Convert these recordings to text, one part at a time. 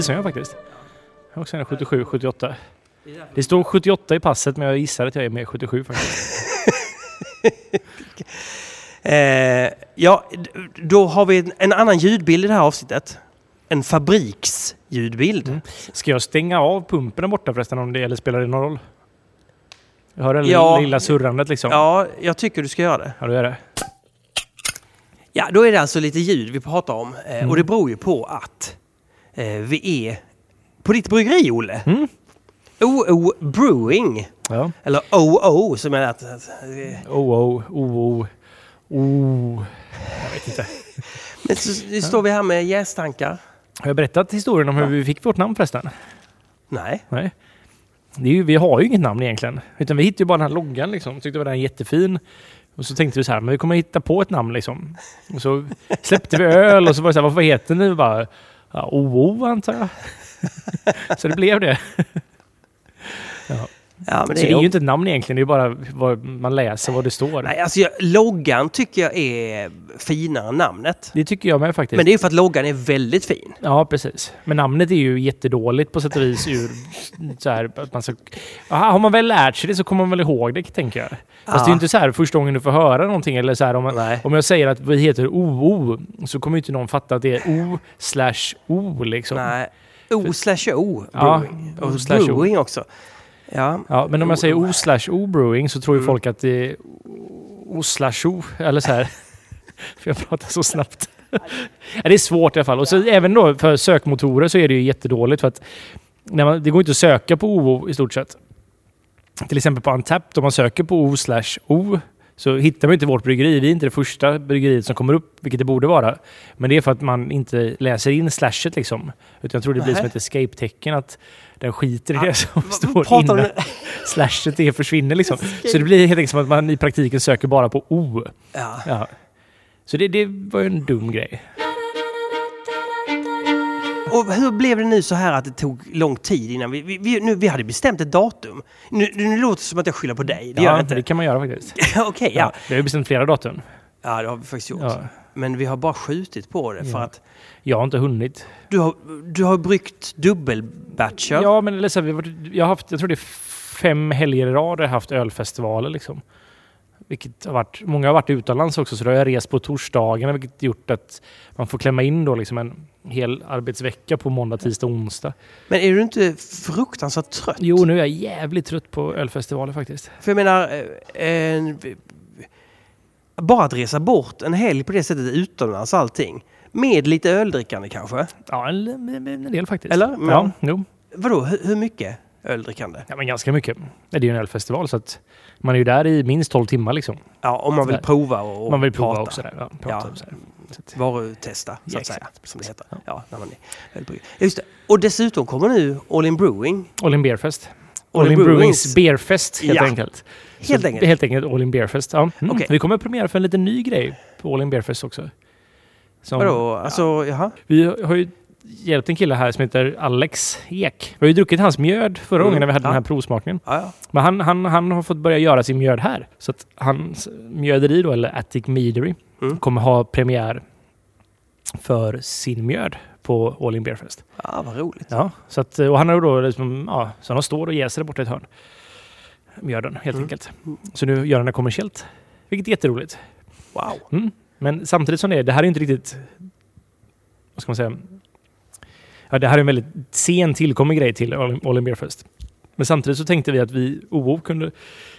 precis som jag faktiskt. Jag är också en 77, 78. Det står 78 i passet men jag gissar att jag är mer 77 faktiskt. Eh, ja, då har vi en, annan ljudbild i det här avsnittet. En fabriksljudbild. Mm. Ska jag stänga av pumpen där borta förresten om det eller spelar det någon roll? Jag hör det Ja. lilla surrandet liksom. Ja, jag tycker du ska göra det. Ja, då är det. Ja, då är det alltså lite ljud vi pratar om. Eh, Mm. Och det beror ju på att vi är på ditt bryggeri, Olle. Mm. OO Brewing. Ja. Eller OO som jag eh, oh, oh, oh. oh. Jag vet inte. Men så, nu står vi här med jästankar. Har jag berättat historien om hur vi fick vårt namn förresten? Nej. Nej. Det är ju, vi har ju inget namn egentligen. Utan vi hittade ju bara den här loggan liksom. Tyckte den var jättefin. Och så tänkte vi så här, men vi kommer hitta på ett namn liksom. Och så släppte vi öl och så var det så här, vad heter ni? Och Bara, ja, OO antar jag. så det blev det. Ja, så det är ju inte ett namn egentligen, det är bara vad man läser vad det står. Nej, alltså jag, loggan tycker jag är finare än namnet. Det tycker jag med faktiskt. Men det är ju för att loggan är väldigt fin. Ja, precis. Men namnet är ju jättedåligt på sätt och vis ur så här, att man ska... Aha, har man väl lärt sig det så kommer man väl ihåg det, tänker jag. Fast det är Ja. ju inte så här första gången du får höra någonting eller så här om, man, om jag säger att vi heter OO så kommer ju inte någon fatta att det är O slash O liksom. Nej. O slash O Ja. O slash brewing också. Ja. Ja, men om jag säger O slash O brewing så tror ju Mm. folk att det är O slash O eller så här. för jag pratar så snabbt. ja, det är svårt i alla fall. Och så även då för sökmotorer så är det ju jättedåligt för att när man, det går inte att söka på OO i stort sett. Till exempel på Untapped, om man söker på O slash O så hittar man inte vårt bryggeri. Vi är inte det första bryggeriet som kommer upp, vilket det borde vara. Men det är för att man inte läser in slashet liksom. Utan jag tror det blir som ett escape-tecken att den skiter i Ah, det som Vad står innan slashet det försvinner liksom. Så det blir helt enkelt som att man i praktiken söker bara på O. Ja. Ja. Så det, det var ju en dum grej. Och hur blev det nu så här att det tog lång tid innan vi... Vi, vi, nu, vi hade bestämt ett datum. Nu, nu låter det som att jag skyller på dig. Det gör ja, jag inte. det kan man göra faktiskt. Okej, ja. Vi har ju bestämt flera datum. Ja, det har vi faktiskt gjort. Ja. Men vi har bara skjutit på det för Ja. att Jag har inte hunnit. du har, du har bryggt dubbelbatcher. Ja, men här, vi har, jag har haft, jag tror det är fem helger i rad jag har haft ölfestivaler liksom. Vilket har varit, många har varit utomlands också, så då har jag rest på torsdagarna, vilket gjort att man får klämma in då liksom en hel arbetsvecka på måndag, tisdag, onsdag. Men är du inte fruktansvärt trött? Jo, nu är jag jävligt trött på ölfestivaler faktiskt. För jag menar, eh, en, bara att resa bort en helg på det sättet utomlands allting. Med lite öldrickande kanske? Ja, en, en, del faktiskt. Eller? Ja, jo. Vadå, hur, hur mycket öldrickande? Ja, men ganska mycket. Det är ju en ölfestival så att man är ju där i minst 12 timmar liksom. Ja, om man vill prova och, och man vill prova prata. också där. Ja, prata Ja. och så här. Så att, Varutesta, så Ja, att säga. Som det heter. Ja. Ja, när man är. Just det. Och dessutom kommer nu All In Brewing. All in Beerfest. All All in in Brewings. Beerfest helt Ja. enkelt. Helt Så enkelt. Helt enkelt All in Beerfest. Ja. Mm. Okej. Vi kommer att premiera för en liten ny grej på All in Beerfest också. Som, Vadå? Alltså, jaha? Vi har ju hjälpt en kille här som heter Alex Ek. Vi har ju druckit hans mjöd förra Mm, gången när vi hade ja. den här provsmakningen. Ja, ja. Men han, han, han har fått börja göra sin mjöd här. Så att hans mjöderi då, eller Attic Meadery, Mm. kommer ha premiär för sin mjöd på All In Beer Fest. ja, vad roligt. Ja, så att, och han har då liksom, ja, så han står och jäser borta i ett hörn. Mjöden, helt Mm. enkelt. Så nu gör han det kommersiellt. Vilket är jätteroligt. Wow. Mm. Men samtidigt som det är, det här är inte riktigt... Vad ska man säga? Ja, det här är en väldigt sen tillkommen grej till All In Beer Fest. Men samtidigt så tänkte vi att vi, OO kunde...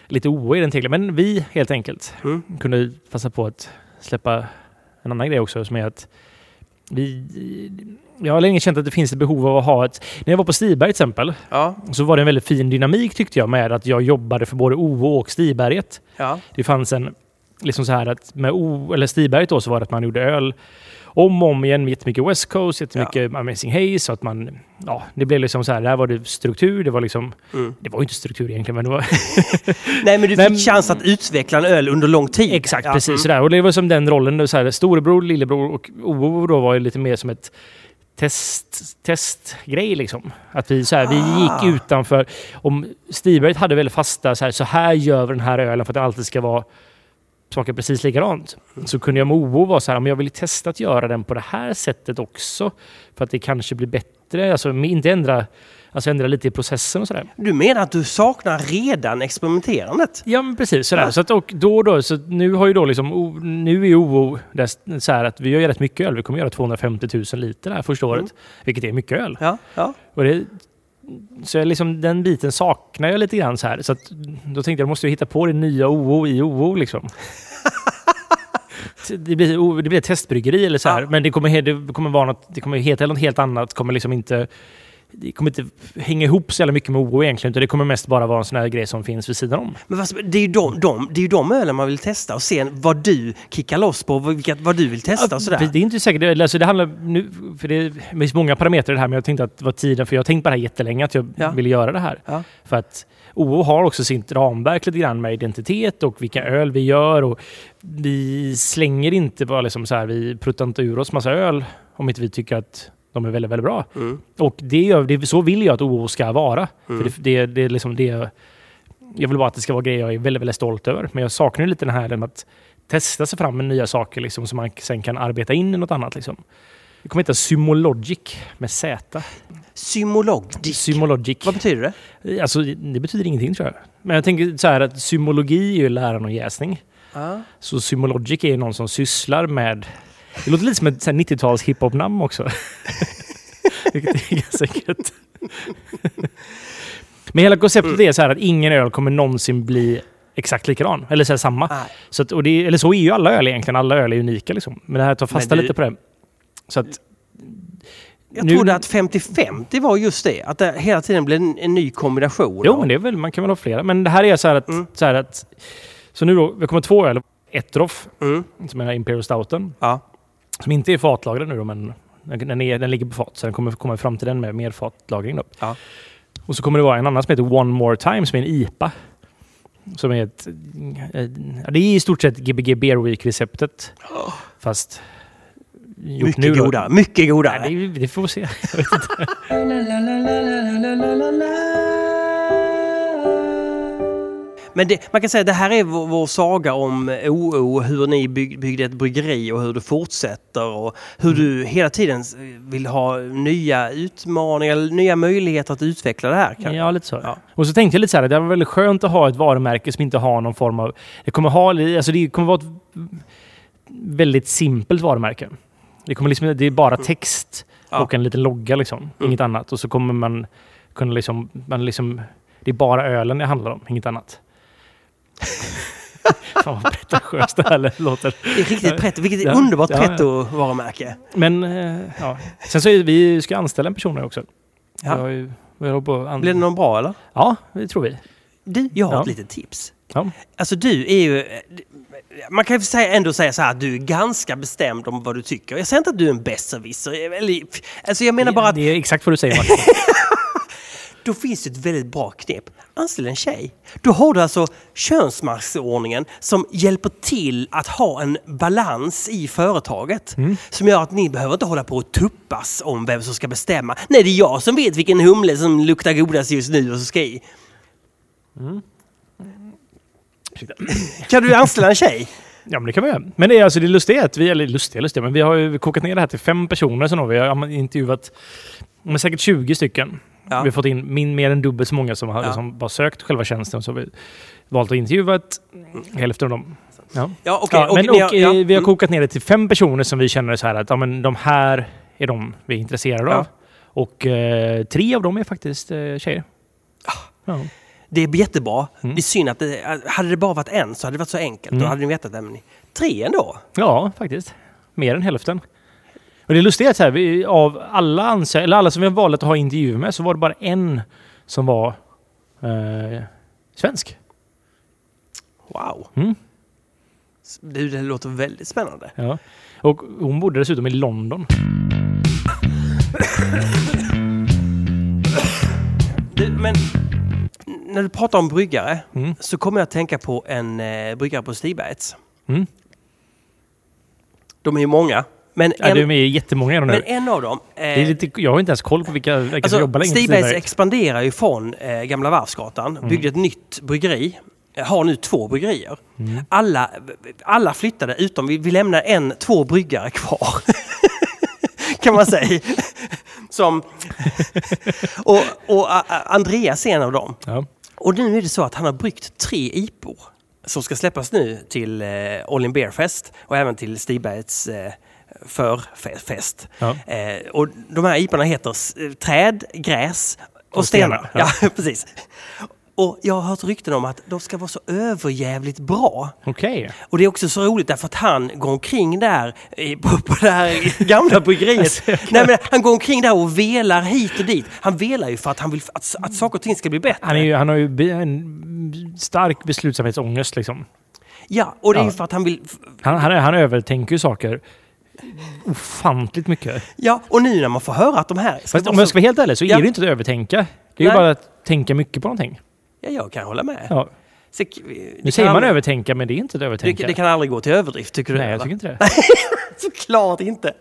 Lite OO i den titeln, men vi helt enkelt Mm. kunde passa på att släppa en annan grej också som är att vi... Jag har länge känt att det finns ett behov av att ha ett... När jag var på Stiberg till exempel Ja, så var det en väldigt fin dynamik tyckte jag med att jag jobbade för både OO och Stiberget. ja. Det fanns en, liksom så här att med o, eller Stiberget då så var det att man gjorde öl om och om igen med jättemycket West Coast, jättemycket Amazing Haze. Så att man, ja, det blev liksom så här, där var det struktur, det var liksom, Mm. det var ju inte struktur egentligen men det var Nej, men du fick chans att utveckla en öl under lång tid. exakt Ja, precis mm. sådär. Och det var som den rollen, så här, storebror, lillebror och OO då var ju lite mer som ett test, testgrej liksom. Att vi, så här, vi Ah. gick utanför, om Stiberget hade väldigt fasta så här, så här gör vi den här ölen för att det alltid ska vara smakar precis likadant. Så kunde jag med OO vara så här, om jag vill testa att göra den på det här sättet också. För att det kanske blir bättre. Alltså inte ändra, alltså ändra lite i processen och sådär. Du menar att du saknar redan experimenterandet? Ja, men precis. Sådär. Ja. Så att, och då och då, så nu har ju då liksom, nu är OO där, så här att vi gör ju rätt mycket öl. Vi kommer göra 250 000 liter det här första året. Mm. Vilket är mycket öl. Ja, ja. Och det, så jag liksom, den biten saknar jag lite grann så här. Så att, då tänkte jag, måste jag hitta på det nya OO i OO liksom. det, blir, det blir ett testbryggeri eller så här. Ja. Men det kommer, det kommer vara något, det kommer heta något helt annat. Kommer liksom inte, det kommer inte hänga ihop så jävla mycket med OO egentligen. Utan det kommer mest bara vara en sån här grej som finns vid sidan om. Men fast, det är ju de, de, det är ju de ölen man vill testa och se vad du kickar loss på, vad, vad du vill testa och sådär. Det är inte säkert. Alltså det handlar nu, för det finns många parametrar i det här, men jag tänkte att det var tiden, för jag har tänkt på det här jättelänge, att jag Ja. ville göra det här. Ja. För att OO har också sitt ramverk lite grann med identitet och vilka öl vi gör. Och vi slänger inte bara liksom så här, vi pruttar inte ur oss massa öl om inte vi tycker att de är väldigt, väldigt bra. Mm. Och det gör, det, så vill jag att OO ska vara. Mm. För det, det, det är liksom det, jag vill bara att det ska vara grejer jag är väldigt, väldigt stolt över. Men jag saknar lite den här med att testa sig fram med nya saker liksom, som man sen kan arbeta in i något annat. Liksom. Det kommer heta Symologic med Z. Symolog. Symologic. Vad betyder det? Alltså, det betyder ingenting tror jag. Men jag tänker så här att symologi är ju läran om jäsning. Ja. Så Symologic är någon som sysslar med... Det låter lite som ett så här 90-tals hiphop-namn också. Vilket är ganska gött. Men hela konceptet är så här att ingen öl kommer någonsin bli exakt likadan. Eller så här samma. Nej. Så att, och det, eller så är ju alla öl egentligen. Alla öl är unika liksom. Men det här tar fasta du- lite på det. Så att, Jag Nu- trodde att 50-50 var just det. Att det hela tiden blev en, en ny kombination. jo, men det är väl, man kan väl ha flera. Men det här är så här att... Mm. Så, här att, så nu då, vi kommer två öl. Ett Roff, Mm. som är Imperial Stouten. Ja. Som inte är fatlagrad nu då, men den, är, den ligger på fat. Så den kommer komma fram till den med mer fatlagring då. Ja. Och så kommer det vara en annan som heter One More Time som är en IPA. Som är ett... ja, Det är i stort sett Gbg Beer Week-receptet. Fast... gjort Mycket nu då. godare. Mycket godare. Nej, det, det får vi se. Men det, man kan säga att det här är vår, vår saga om OO, hur ni bygg, byggde ett bryggeri och hur du fortsätter och hur du hela tiden vill ha nya utmaningar, nya möjligheter att utveckla det här. Kan. Ja, lite så. Ja. Och så tänkte jag lite så här, det var väldigt skönt att ha ett varumärke som inte har någon form av... Det kommer, ha, alltså det kommer vara ett väldigt simpelt varumärke. Det, kommer liksom, det är bara text Ja. och en liten logga liksom. Inget annat. Och så kommer man kunna liksom... Man liksom det är bara ölen det handlar om, inget annat. Fan vad pretentiöst det här låter. Det är riktigt pretto. Vilket Ja. underbart Ja, pretto-varumärke. Men eh, ja. Sen så är vi ska anställa en person här också. Ja. Ju- Blir det någon bra eller? Ja, det tror vi. Du, jag har Ja. ett litet tips. Ja. Alltså du är ju... Man kan ju säga, ändå säga så här att du är ganska bestämd om vad du tycker. Jag säger inte att du är en besserwisser. Alltså jag menar bara att Det är exakt vad du säger Martin. då finns det ett väldigt bra knep. Anställ en tjej. Då har du alltså könsmaktsordningen som hjälper till att ha en balans i företaget. Som gör att ni behöver inte hålla på och tuppas om vem som ska bestämma. Nej, det är jag som vet vilken humle som luktar godast just nu och så ska i. Ursäkta. Kan du anställa en tjej? Ja, men det kan vi göra. Men det är alltså det lustiga att vi, eller lustiga, lustiga, men vi har ju kokat ner det här till fem personer. Har vi har intervjuat men säkert 20 stycken. Ja. Vi har fått in min, mer än dubbelt så många som har Ja. liksom bara sökt själva tjänsten. Så har vi valt att intervjua ett, hälften av dem. Ja. Ja, okej. ja, men, ni och, ja, eh, vi har mm. kokat ner det till fem personer som vi känner så här att ja, men de här är de vi är intresserade av. Och eh, tre av dem är faktiskt eh, tjejer. Ah. Det är jättebra. Mm. Det är synd att det, hade det bara varit en så hade det varit så enkelt. Mm. Då hade ni vetat det. Men tre ändå. Ja, faktiskt. Mer än hälften. Och det är så här, vi, av alla, ansö- eller alla som vi har valt att ha intervjuer med så var det bara en som var eh, svensk. Wow. Mm. Du, det låter väldigt spännande. Ja. Och hon bodde dessutom i London. Du, men när du pratar om bryggare Mm. så kommer jag att tänka på en eh, bryggare på Stibergs. Mm. De är ju många. Men Ja, en, de är jättemånga de men nu. en av dem... Eh, Det är lite, jag har inte ens koll på vilka, vilka som alltså, jobbar länge på Stibergs Stibergs. expanderar ju från eh, Gamla Varvsgatan. Mm. Byggde ett nytt bryggeri. Eh, Har nu två bryggerier. Mm. Alla, alla flyttade utom vi, vi lämnar en, två bryggare kvar. kan man säga. Som... och, och a, Andreas är en av dem. Ja. Och nu är det så att han har bryggt tre IPor som ska släppas nu till eh, All In Beer Fest och även till Stigbergets eh, förfest. Ja. Eh, och de här IPorna heter Träd, Gräs och, Och stenar. stenar, Ja. precis. Och jag har hört rykten om att de ska vara så överjävligt bra. Okej. Och det är också så roligt därför att han går omkring där i- på, på det här gamla bryggeriet. Nej, men han går omkring där och velar hit och dit. Han velar ju för att han vill att, att saker och ting ska bli bättre. Han, är ju, han har ju en stark beslutsamhetsångest liksom. Ja, och det är ju Ja. för att han vill... Han, han, han övertänker ju saker ofantligt mycket. Ja, och nu när man får höra att de här... Fast om jag ska vara helt ärlig så Ja. är det inte att övertänka. Det är Nej. ju bara att tänka mycket på någonting. Ja, jag kan hålla med. Ja. Så, Nu säger man övertänka, men det är inte att det, övertänka. det kan aldrig gå till överdrift, tycker du? Nej, jag tycker inte det. Såklart inte.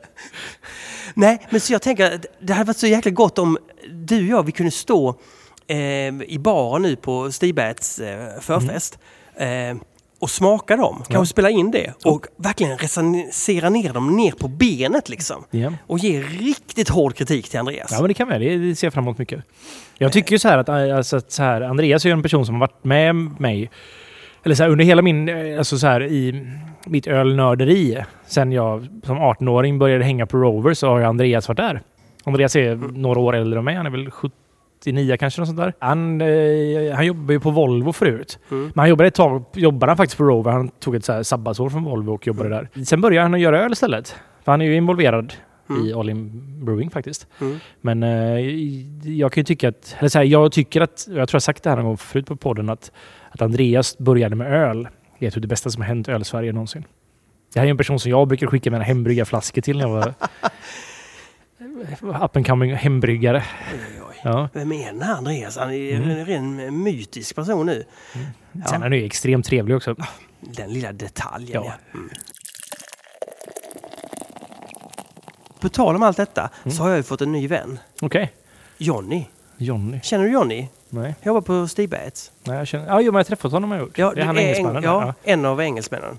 Nej, men så jag tänker att det hade varit så jäkla gott om du och jag, vi kunde stå eh, i baren nu på Stigbergets eh, förfest eh, och smaka dem. Kanske Ja. spela in det och verkligen recensera ner dem ner på benet liksom. Ja. Och ge riktigt hård kritik till Andreas. Ja, men det kan vi. Det, ser jag fram emot mycket. Jag tycker ju så här att, alltså, att så här, Andreas är en person som har varit med mig eller så här, under hela min, eh, alltså så här i mitt ölnörderi. Sen jag som 18-åring började hänga på Rover så har ju Andreas varit där. Andreas är några år äldre än mig. Han är väl 79 kanske. Något sånt där. Han, eh, han jobbar ju på Volvo förut. Mm. Men han jobbade ett tag jobbade han faktiskt på Rover. Han tog ett så här sabbatsår från Volvo och jobbade där. Sen började han att göra öl istället. För han är ju involverad i All In Brewing faktiskt. Mm. Men eh, jag kan ju tycka att, eller så här, jag tycker att, jag tror jag sagt det här någon gång förut på podden, att, att Andreas började med öl. Det är typ det bästa som har hänt öl-Sverige någonsin. Det här är en person som jag brukar skicka mina hembryggarflaskor till när jag var up and coming hembryggare. Ja. Vem är den här Andreas? Han är Mm. en ren mytisk person nu. Sen Ja. är han ju extremt trevlig också. Den lilla detaljen, ja. Ja. Mm. På tal om allt detta Mm. så har jag ju fått en ny vän. Okej. Johnny. Johnny? Känner du Johnny? Nej. Jag jobbar på Stigbergets. Nej, jag känner... Ja, jo, men jag har träffat honom jag gjort. Ja, det är han en- engelsmannen. Ja, Ja. en av engelsmännen.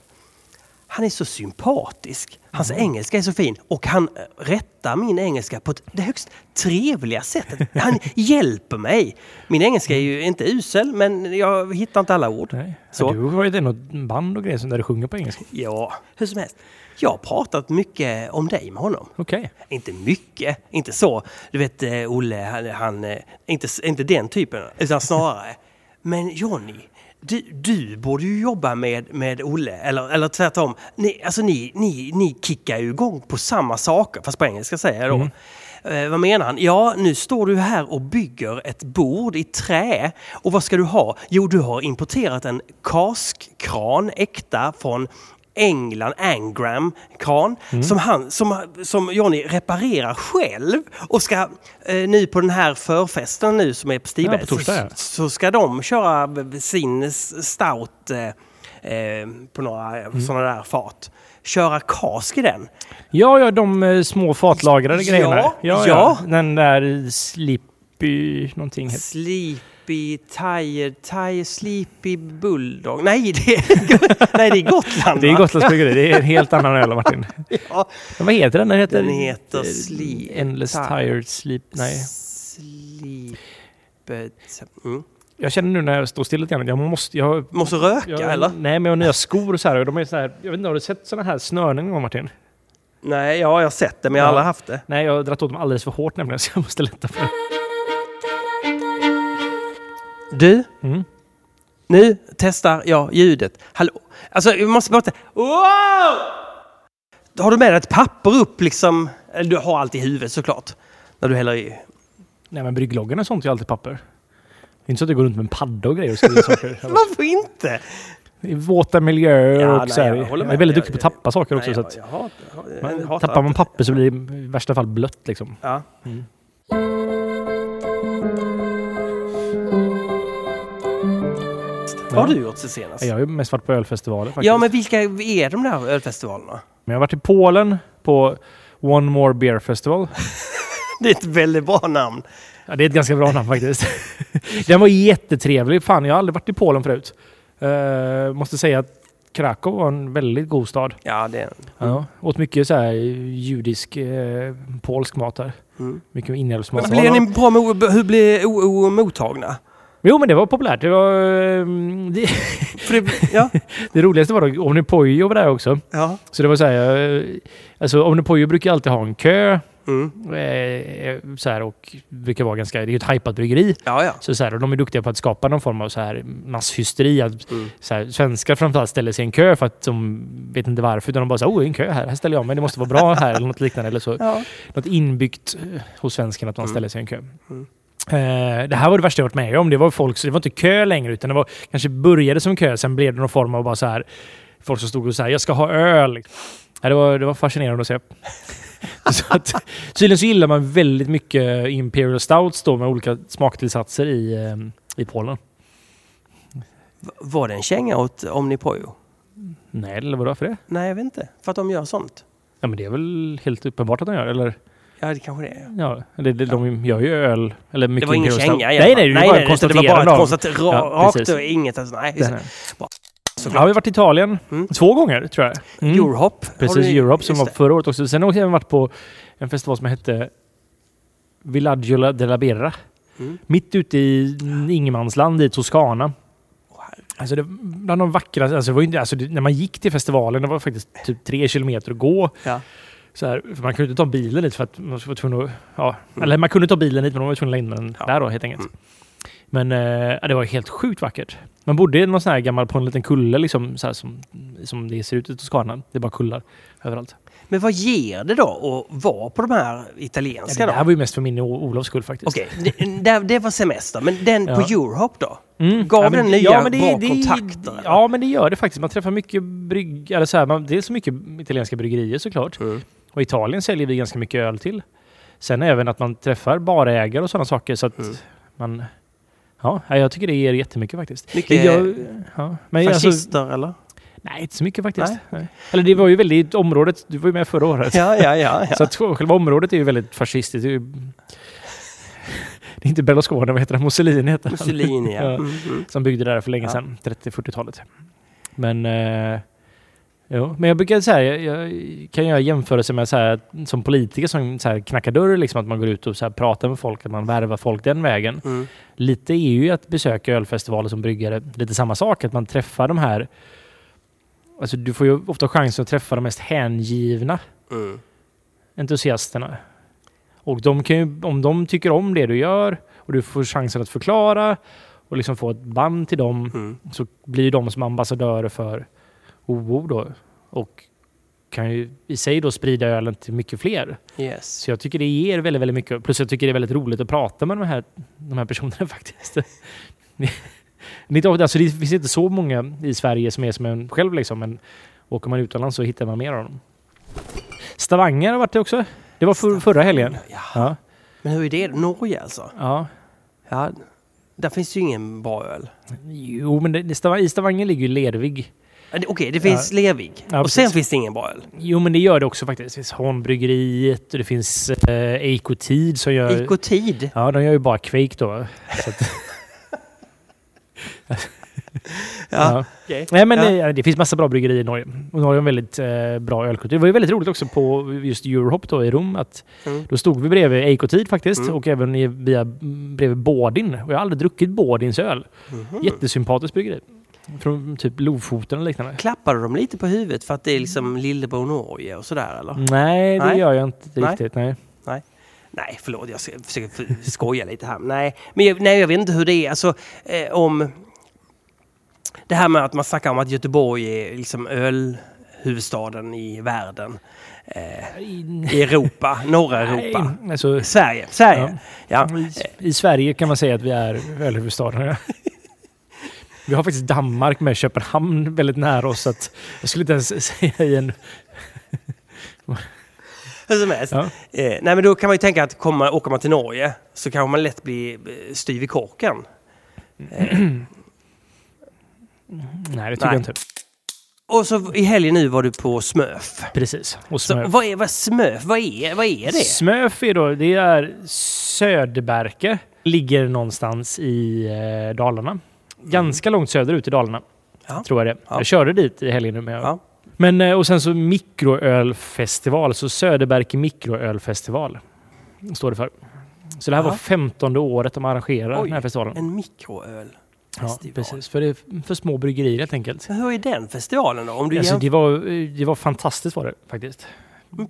Han är så sympatisk. Hans Mm. engelska är så fin och han eh, rättar min engelska på det högst trevliga sättet. Han hjälper mig. Min engelska är ju inte usel men jag hittar inte alla ord. Nej. Så. Så. Du har ju något band och grejer där du sjunger på engelska. Ja, hur som helst. Jag har pratat mycket om dig med honom. Okej. Inte mycket, inte så. Du vet eh, Olle, han, han eh, inte, inte den typen, utan snarare. Men Jonny, du, du borde ju jobba med, med Olle, eller, eller tvärtom. Ni, alltså ni, ni, ni kickar ju igång på samma saker, fast på engelska säger jag då. Eh, vad menar han? Ja, nu står du här och bygger ett bord i trä. Och vad ska du ha? Jo, du har importerat en kaskkran, äkta, från England, Angram kran som, han, som, som Johnny reparerar själv och ska eh, nu på den här förfesten nu som är på Stiberg Ja, på torsdag, ja. så, så ska de köra sin stout eh, eh, på några Mm. sådana där fat. Köra kask i den. Ja, ja, de eh, små fatlagrade Ja, grejerna. Ja, ja. ja. Den där Sleepy någonting. heter- Sleepy Tire, Tire Sleepy Bulldog. Nej, det är, nej, det är Gotland Det är? Gotlands bryggeri. Det är en helt annan öl, Martin. Ja. Vad heter den? Den heter... Den heter Sleep- Endless Ti- Tired Sleep. Nej. Sleep... Mm. Jag känner nu när jag står still lite grann. Jag måste... Jag, Måste röka jag, eller? Nej, men jag har nya skor och så här. och De är så här jag vet inte, har du sett sådana här snörningar någon gång Martin? Nej, ja, jag har sett det men jag har Ja. aldrig haft det. Nej, jag har dragit åt dem alldeles för hårt nämligen, så jag måste lätta på det. Du, Mm. nu testar jag ljudet. Hallå? Alltså, jag måste bara... Wow! Har du med dig ett papper upp liksom? Eller du har allt i huvudet såklart. När du häller i. Nej, men bryggloggen och sånt är alltid papper. Det är inte så att jag går runt med en padda och grejer och skriver saker. Varför inte? I våta miljöer Ja, och nej, så här. jag Jag, är väldigt duktig på att tappa saker också. Nej, jag, jag jag tappar man papper så blir det i värsta fall blött liksom. Ja. Mm. Vad har du gjort sen senast? Jag har ju mest varit på ölfestivaler faktiskt. Ja, men vilka är de där ölfestivalerna? Men jag har varit i Polen på One More Beer Festival. Det är ett väldigt bra namn. Ja, det är ett ganska bra namn faktiskt. Den var jättetrevlig. Fan, jag har aldrig varit i Polen förut. Uh, måste säga att Krakow var en väldigt god stad. Ja, det... Ja. Åt mycket så här judisk, eh, polsk mat där. Mm. Mycket inälvsmat. Blir ni bra hur blir o- o- mottagna? Jo, men det var populärt. Det, var, eh, det, det, ja. det roligaste var då Omnipojo var där också. ja. Så det var så här, eh, alltså Omnipojo brukar alltid ha en kö. Mm. Eh, så här, och brukar vara ganska, det är ju ett hajpat bryggeri. Ja, ja. Så, så här, och de är duktiga på att skapa någon form av så här masshysteri. Att, Mm. så här, svenskar framförallt ställer sig i en kö för att de vet inte varför. Utan de bara så här, oh, en kö här, här ställer jag mig, det måste vara bra här eller något liknande. Eller så. ja. Något inbyggt eh, hos svensken att man Mm. ställer sig i en kö. Mm. Eh, det här var det värsta jag varit med om. Det var folk, så det var inte kö längre utan det var kanske började som kö, sen blev det någon form av bara så här folk som stod och sa jag ska ha öl. Ja, det, var, det var fascinerande att se. så att, tydligen så gillar man väldigt mycket Imperial Stouts då med olika smaktillsatser i, eh, i Polen. Var det en känga åt Omnipojo? Nej, eller vadå för det? Nej, jag vet inte. För att de gör sånt. Ja, men det är väl helt uppenbart att de gör, eller? Ja, det kanske det är. Ja, det, det, de gör ju öl. Eller mycket Det var ingen känga Nej, nej, det nej, bara nej, det var bara konstaterande ett av- konstat Ja, rakt och inget. Alltså, nej, just här. Bra. Jag har varit i Italien Mm. två gånger, tror jag. Mm. Eurohop. har Precis, du- Europe som var förra året också. Sen har jag varit på en festival som hette Villaggio della Birra. Mm. Mitt ute i ingenmansland i Toscana. Alltså det, bland de vackraste, alltså det var inte, alltså det, när man gick till festivalen, det var faktiskt typ tre kilometer att gå. Ja. Så här, man kunde inte ta bilen dit för att man var tvungen att... Ja, Mm. Eller man kunde ta bilen dit men man var tvungen att lägga in den Ja. där då helt enkelt. Mm. Men eh, ja, det var helt sjukt vackert. Man bodde i någon sån här gammal, på en liten kulle liksom, så här, som, som det ser ut i Toscana. Det är bara kullar överallt. Men vad ger det då att vara på de här Ja, italienska det här då? var ju mest för min och Olofs skull faktiskt. Okej, det, det, det var semester. Men den Ja. på Eurohop då? Mm. Gav men- den nya bra kontakter, eller? Ja, men det gör det faktiskt. Man träffar mycket brygg... Eller så här, man, det är så mycket italienska bryggerier såklart. Mm. Och Italien säljer vi ganska mycket öl till. Sen även att man träffar barägare och sådana saker. Så att Mm. man... Ja, jag tycker det ger jättemycket faktiskt. Mycket gör- ja, men alltså, Fascister eller? nej, inte så mycket faktiskt. Nej. Eller det var ju väldigt... Området... Du var ju med förra året. Ja, ja, ja. ja. Så att själva området är ju väldigt fascistiskt. Det är, ju, det är inte Berlusconi, vad heter det? Mussolini heter han. Mussolini, ja. Ja. Mm, mm. Som byggde det där för länge Ja. sedan, 30-40-talet. Men, eh, jo. men jag brukar säga, jag, jag kan göra jämförelse med så här, som politiker som så här, knackar dörr, liksom, att man går ut och så här, pratar med folk, att man värvar folk den vägen. Mm. Lite är ju att besöka ölfestivaler som bryggare lite samma sak, att man träffar de här Alltså du får ju ofta chansen att träffa de mest hängivna Mm. entusiasterna. Och de kan ju, om de tycker om det du gör och du får chansen att förklara och liksom få ett band till dem Mm. så blir de som ambassadörer för OO då. Och kan ju i sig då sprida ölen till mycket fler. Yes. Så jag tycker det ger väldigt, väldigt mycket. Plus jag tycker det är väldigt roligt att prata med de här, de här personerna faktiskt. Alltså det finns inte så många i Sverige som är som en själv liksom. Men åker man utomlands så hittar man mer av dem. Stavanger har varit det också. Det var för, förra helgen. Ja. Ja. Men hur är det? Norge alltså? ja. Ja. Där finns ju ingen bra öl. Jo, men det, i Stavanger ligger ju Lervig. Ja, Okej, det finns Lervig. Ja, och sen precis. finns det ingen bra öl. Jo, men det gör det också faktiskt. Det finns Hornbryggeriet och det finns eh, Eikotid som gör... Ikotid. Ja, de gör ju bara Quake då. Ja. okej. Nej, men Ja. det, det finns massa bra bryggerier i Norge. Och Norge har en väldigt eh, bra ölkultur. Det var ju väldigt roligt också på just Eurohop då i Rom. Att Mm. Då stod vi bredvid Eikotid faktiskt Mm. och även i, via, bredvid Bådin. Och jag har aldrig druckit Bådins öl. Mhm. Jättesympatiskt bryggeri. Från typ Lofoten och liknande. Klappade de lite på huvudet för att det är liksom Lillebror Norge och sådär eller? Nej, det Nej. gör jag inte Nej. riktigt. Nej. Nej, förlåt, jag försöker skoja lite här. Nej, men jag, nej, jag vet inte hur det är. Alltså, eh, om... Det här med att man snackar om att Göteborg är liksom ölhuvudstaden i världen. Eh, I Europa, norra Europa. Nej, alltså, Sverige, Sverige. Ja. I, I Sverige kan man säga att vi är ölhuvudstaden. Vi har faktiskt Danmark med Köpenhamn väldigt nära oss. Så att jag skulle inte ens säga i en... Hur som helst. Ja. Eh, nej, men då kan man ju tänka att komma, åker man till Norge så kan man lätt bli eh, styv i korken. Eh, Nej, det tycker Nej. jag inte. och så i helgen nu var du på Smöf. Precis. Och Så, Smöf. vad är vad Smöf? Vad är, vad är det? Smöf är då, det är Söderberke. Ligger någonstans i eh, Dalarna. Ganska långt söderut i Dalarna. Ja. Tror jag det. Ja. Jag körde dit i helgen. Men, Ja. men eh, och sen så mikroölfestival. Så Söderberg mikroölfestival. Står det för. Så det här var 15 året de arrangerar Oj, den här festivalen. En mikroöl. Ja, precis. För det för små bryggerier helt enkelt. Men hur är den festivalen då? Om du Alltså, jämför- det, var, det var fantastiskt var det faktiskt.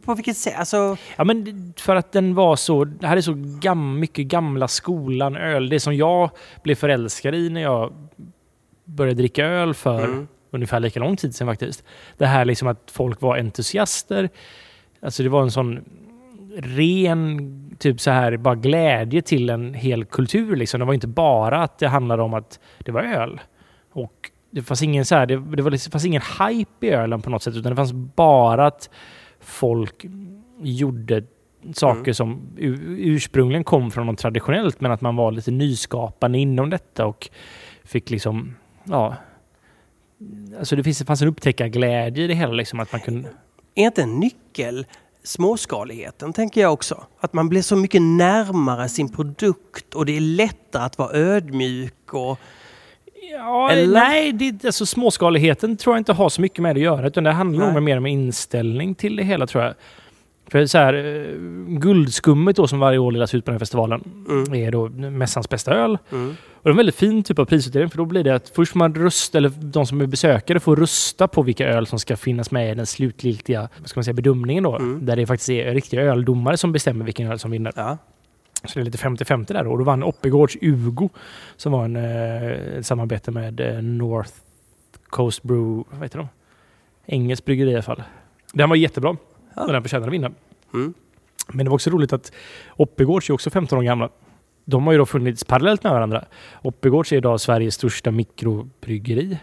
På vilket sätt? Alltså, Ja, men för att den var så... Det här är så gam, mycket gamla skolan öl. Det som jag blev förälskad i när jag började dricka öl för Mm. ungefär lika lång tid sedan faktiskt. Det här liksom att folk var entusiaster. Alltså det var en sån ren typ så här bara glädje till en hel kultur. Liksom. Det var inte bara att det handlade om att det var öl. Och det fanns ingen, så här, det, det, var, liksom- det fanns ingen hype i ölen på något sätt utan det fanns bara att folk gjorde saker Mm. som ursprungligen kom från något traditionellt men att man var lite nyskapande inom detta och fick liksom, ja, alltså det finns, det fanns en upptäckarglädje i det hela liksom att man kunde, är inte en nyckel småskaligheten, tänker jag också. Att man blir så mycket närmare sin produkt och det är lättare att vara ödmjuk och... Ja, Eller? nej, det, alltså småskaligheten tror jag inte har så mycket med det att göra. Utan det handlar nog mer om inställning till det hela tror jag. För så här, eh, guldskummet då som varje år delas ut på den här festivalen Mm. är då mässans bästa öl. Mm. Och det är en väldigt fin typ av prisutdelning för då blir det att först får man rösta, eller de som är besökare får rösta på vilka öl som ska finnas med i den slutgiltiga vad ska man säga, bedömningen då. Mm. Där det faktiskt är riktiga öldomare som bestämmer vilken öl som vinner. Ja. Så det är lite 50-50 där då. Och då vann Oppigårds Ugo som var en eh, ett samarbete med eh, North Coast Brew, vad heter de? Engelskt bryggeri i alla fall. Den var jättebra Ja. den förtjänade att vinna. Mm. Men det var också roligt att Oppigårds är också 15 år gamla. De har ju då funnits parallellt med varandra. Oppigårds är idag Sveriges största mikrobryggeri.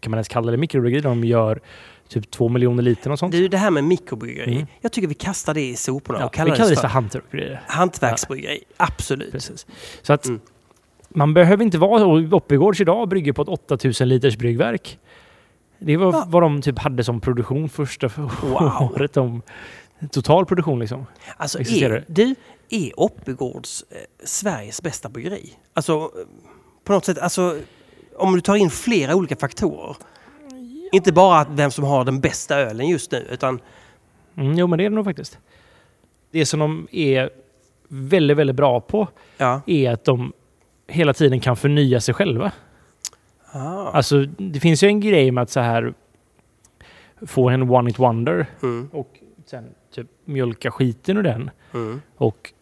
Kan man ens kalla det mikrobryggeri? De gör typ 2 miljoner liter och sånt. Du, det här med mikrobryggeri. Mm. Jag tycker vi kastar det i soporna ja, och kallar vi kallar det för hantverksbryggeri. hantverksbryggeri. Absolut. Precis. Så att Mm. man behöver inte vara... Och Oppigårds idag brygger på ett 8000 liters bryggverk. Det var Va? vad de typ hade som produktion första Wow. året. Om, total produktion liksom. Alltså, är, du, är Oppigårds eh, Sveriges bästa bryggeri? Alltså, eh, på något sätt, alltså, om du tar in flera olika faktorer. Inte bara vem som har den bästa ölen just nu, utan Mm, jo, men det är det nog faktiskt. Det som de är väldigt, väldigt bra på ja. är att de hela tiden kan förnya sig själva. Ah. Alltså, det finns ju en grej med att så här få en one it wonder Mm, och sen typ mjölka skiten ur den mm, och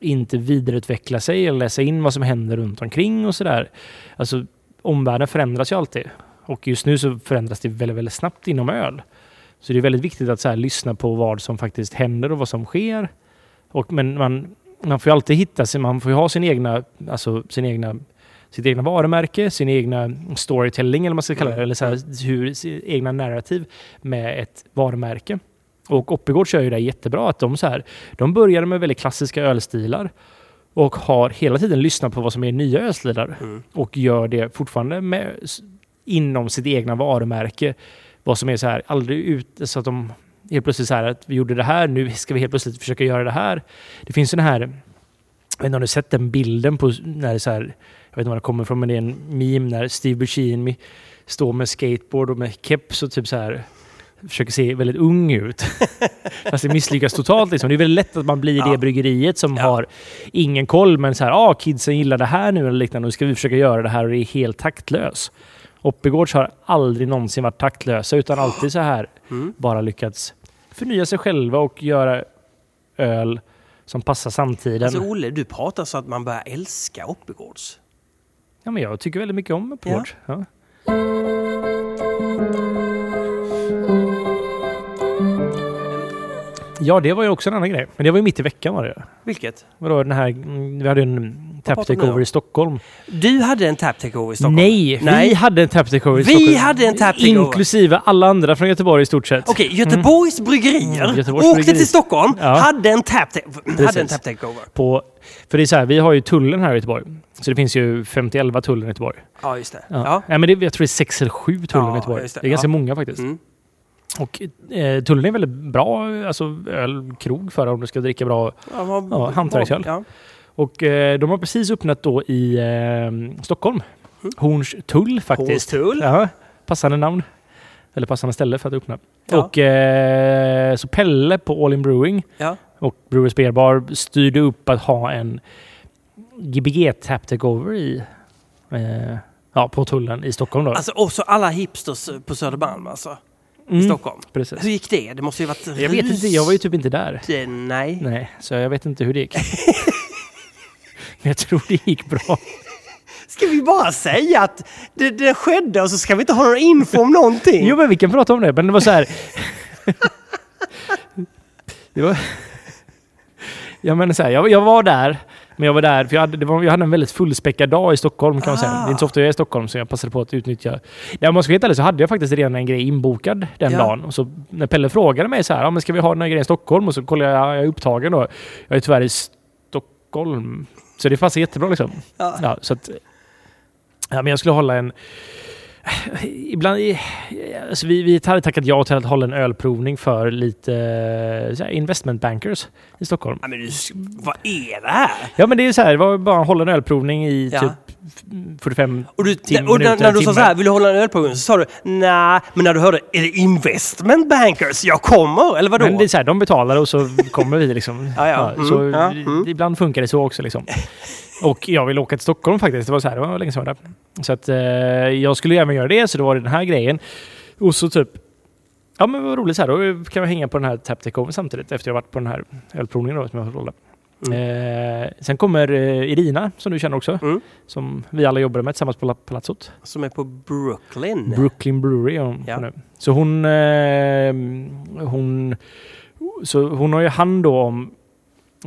inte vidareutveckla sig eller läsa in vad som händer runt omkring och sådär. Alltså, omvärlden förändras ju alltid. Och just nu så förändras det väldigt, väldigt snabbt inom öl. Så det är väldigt viktigt att så här, lyssna på vad som faktiskt händer och vad som sker. Och, men man, man får ju alltid hitta sig, man får ju ha sin egna, alltså sin egna, sitt egna varumärke, sin egna storytelling eller vad man ska kalla det, Mm. eller så här, hur, egna narrativ med ett varumärke. Och Oppigård kör ju det jättebra, att de, så här, de började med väldigt klassiska ölstilar och har hela tiden lyssnat på vad som är nya ölstilar mm. och gör det fortfarande med, inom sitt egna varumärke. Vad som är så här, aldrig ut så att de helt plötsligt så här att vi gjorde det här, nu ska vi helt plötsligt försöka göra det här. Det finns den här, jag vet inte om du sett den bilden på när det så här, jag vet inte var det kommer ifrån, men det är en meme när Steve Buscemi står med skateboard och med keps och typ så här försöker se väldigt ung ut. Fast det misslyckas totalt. Liksom. Det är väldigt lätt att man blir Ja. det bryggeriet som Ja. har ingen koll, men så här, ah, kidsen gillar det här nu eller liknande, nu ska vi försöka göra det här och det är helt taktlös. Oppigårds har aldrig någonsin varit taktlösa, utan alltid så här Mm. bara lyckats förnya sig själva och göra öl som passar samtiden. Alltså Olle, du pratar så att man börjar älska Oppigårds. ja, men jag tycker väldigt mycket om Oppigårds. Ja. Ja, det var ju också en annan grej. Men det var ju mitt i veckan var det. Vilket? Vadå, den här... mm, Vi hade en tap takeover i Stockholm. Du hade en tap takeover i Stockholm? Nej, Nej. vi hade en tap takeover i Vi Stockholm. hade en tap takeover. Inklusive alla andra från Göteborg i stort sett. Okej, Göteborgs bryggerier Mm, Göteborgs åkte bryggeri. till Stockholm, Ja. hade en tap hade en tap takeover. På, för det är så här, vi har ju tullen här i Göteborg. Så det finns ju 51 tullen i Göteborg. Ja, just det. Ja. Ja. Nej, men det, jag tror det är 6 eller 7 tullen Ja, i Göteborg. Det. det. är ganska Ja. många faktiskt. Mm. Och eh, tullen är väldigt bra alltså, ölkrog för om du ska dricka bra. Ja, vad- Ja, hantverksöl. Ja. Och eh, de har precis öppnat då i eh, Stockholm. Mm. Hornstull faktiskt. Hornstull. Ja. passande namn. Eller passande ställe för att öppna. Ja. Och eh, så Pelle på All In Brewing Ja. och Brewers Beer Bar styrde upp att ha en Gbg Tap Takeover i eh, ja, på tullen i Stockholm då. Alltså, och så alla hipsters på Södermalm alltså. I Mm, Stockholm. Precis. Hur gick det? Det måste ju varit Jag vet inte, jag var ju typ inte där. rus- Nej. Nej, så jag vet inte hur det gick. Men jag tror det gick bra. Ska vi bara säga att det, det skedde och så ska vi inte ha någon info om någonting? Jo, men vi kan prata om det. Men det var så här. det var... Jag menar så här, jag, jag var där. Men jag var där, för jag hade, var, jag hade en väldigt fullspäckad dag i Stockholm kan man säga. Det är inte så ofta jag är i Stockholm så jag passade på att utnyttja. Ja, om man ska vara helt ärlig så hade jag faktiskt redan en grej inbokad den Ja. dagen. Och så när Pelle frågade mig så här, ja, men ska vi ha den här grejen i Stockholm? Och så kollade jag, jag är upptagen då. Jag är tyvärr i Stockholm. Så det passar jättebra liksom. Ja. Ja, så att, ja, men jag skulle hålla en... Ibland... Alltså vi, vi hade tackat ja till att hålla en ölprovning för lite eh, här, investment bankers i Stockholm. Ja, men vad är det här? Ja men det är ju så här, det var bara att hålla en ölprovning i Ja. typ 45 Och, du, tim- och när, när du sa timmar. så här, vill du hålla en ölprovning? Så sa du nej, men när du hörde, är det investment bankers? Jag kommer, eller vadå? Men det är så här, de betalar och så kommer vi liksom. Ja, ja. Mm, så mm. Ibland funkar det så också liksom. Och jag vill åka till Stockholm faktiskt. Det var så här, det var länge sedan jag var där. Så att eh, jag skulle även göra det, så då var det den här grejen. Och så typ, ja men vad roligt så här, då kan vi hänga på den här Tap Takeover samtidigt efter jag varit på den här ölprovningen då som jag har hållit. Eh, sen kommer eh, Irina, som du känner också, Mm. som vi alla jobbade med tillsammans på La- Palazzot. Som är på Brooklyn. Brooklyn Brewery hon Ja. nu. Så hon, eh, hon, så hon har ju hand då om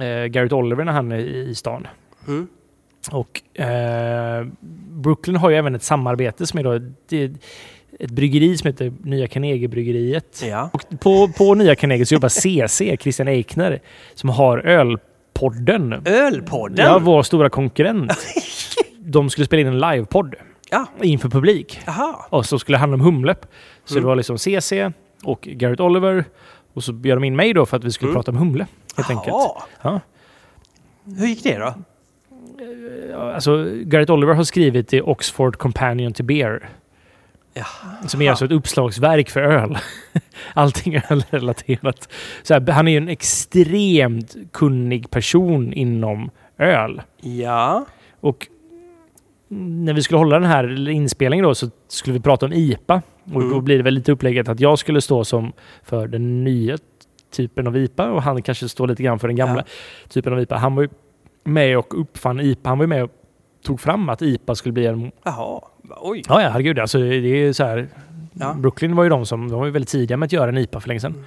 eh, Garrett Oliver när han är i i stan. Mm. Och eh, Brooklyn har ju även ett samarbete som är då är ett bryggeri som heter Nya Carnegie-bryggeriet. Ja. Och på, på Nya Carnegie så jobbar CC, Christian Eichner, som har Ölpodden. Ölpodden? Ja, vår stora konkurrent. De skulle spela in en livepodd Ja. inför publik. Jaha. Och så skulle det handla om humle. Så Mm. det var liksom CC och Garrett Oliver. Och så bjöd de in mig då för att vi skulle Mm. prata om humle. Helt enkelt. Jaha. Ja. Hur gick det då? Ja, Alltså, Garrett Oliver har skrivit till Oxford Companion to Beer. Ja. Som är alltså ett uppslagsverk för öl. Allting ölrelaterat. Så här, han är ju en extremt kunnig person inom öl. Ja. Och när vi skulle hålla den här inspelningen då så skulle vi prata om IPA. Och Mm. då blir det väl lite upplägget att jag skulle stå som för den nya typen av IPA och han kanske står lite grann för den gamla typen av IPA. Han var ju med och uppfann IPA. Han var med och tog fram att IPA skulle bli en... Jaha. Oj. Ja, ja, herregud. Alltså, det är så här... Ja. Brooklyn var ju de som de var ju väldigt tidiga med att göra en IPA för länge sedan. Mm.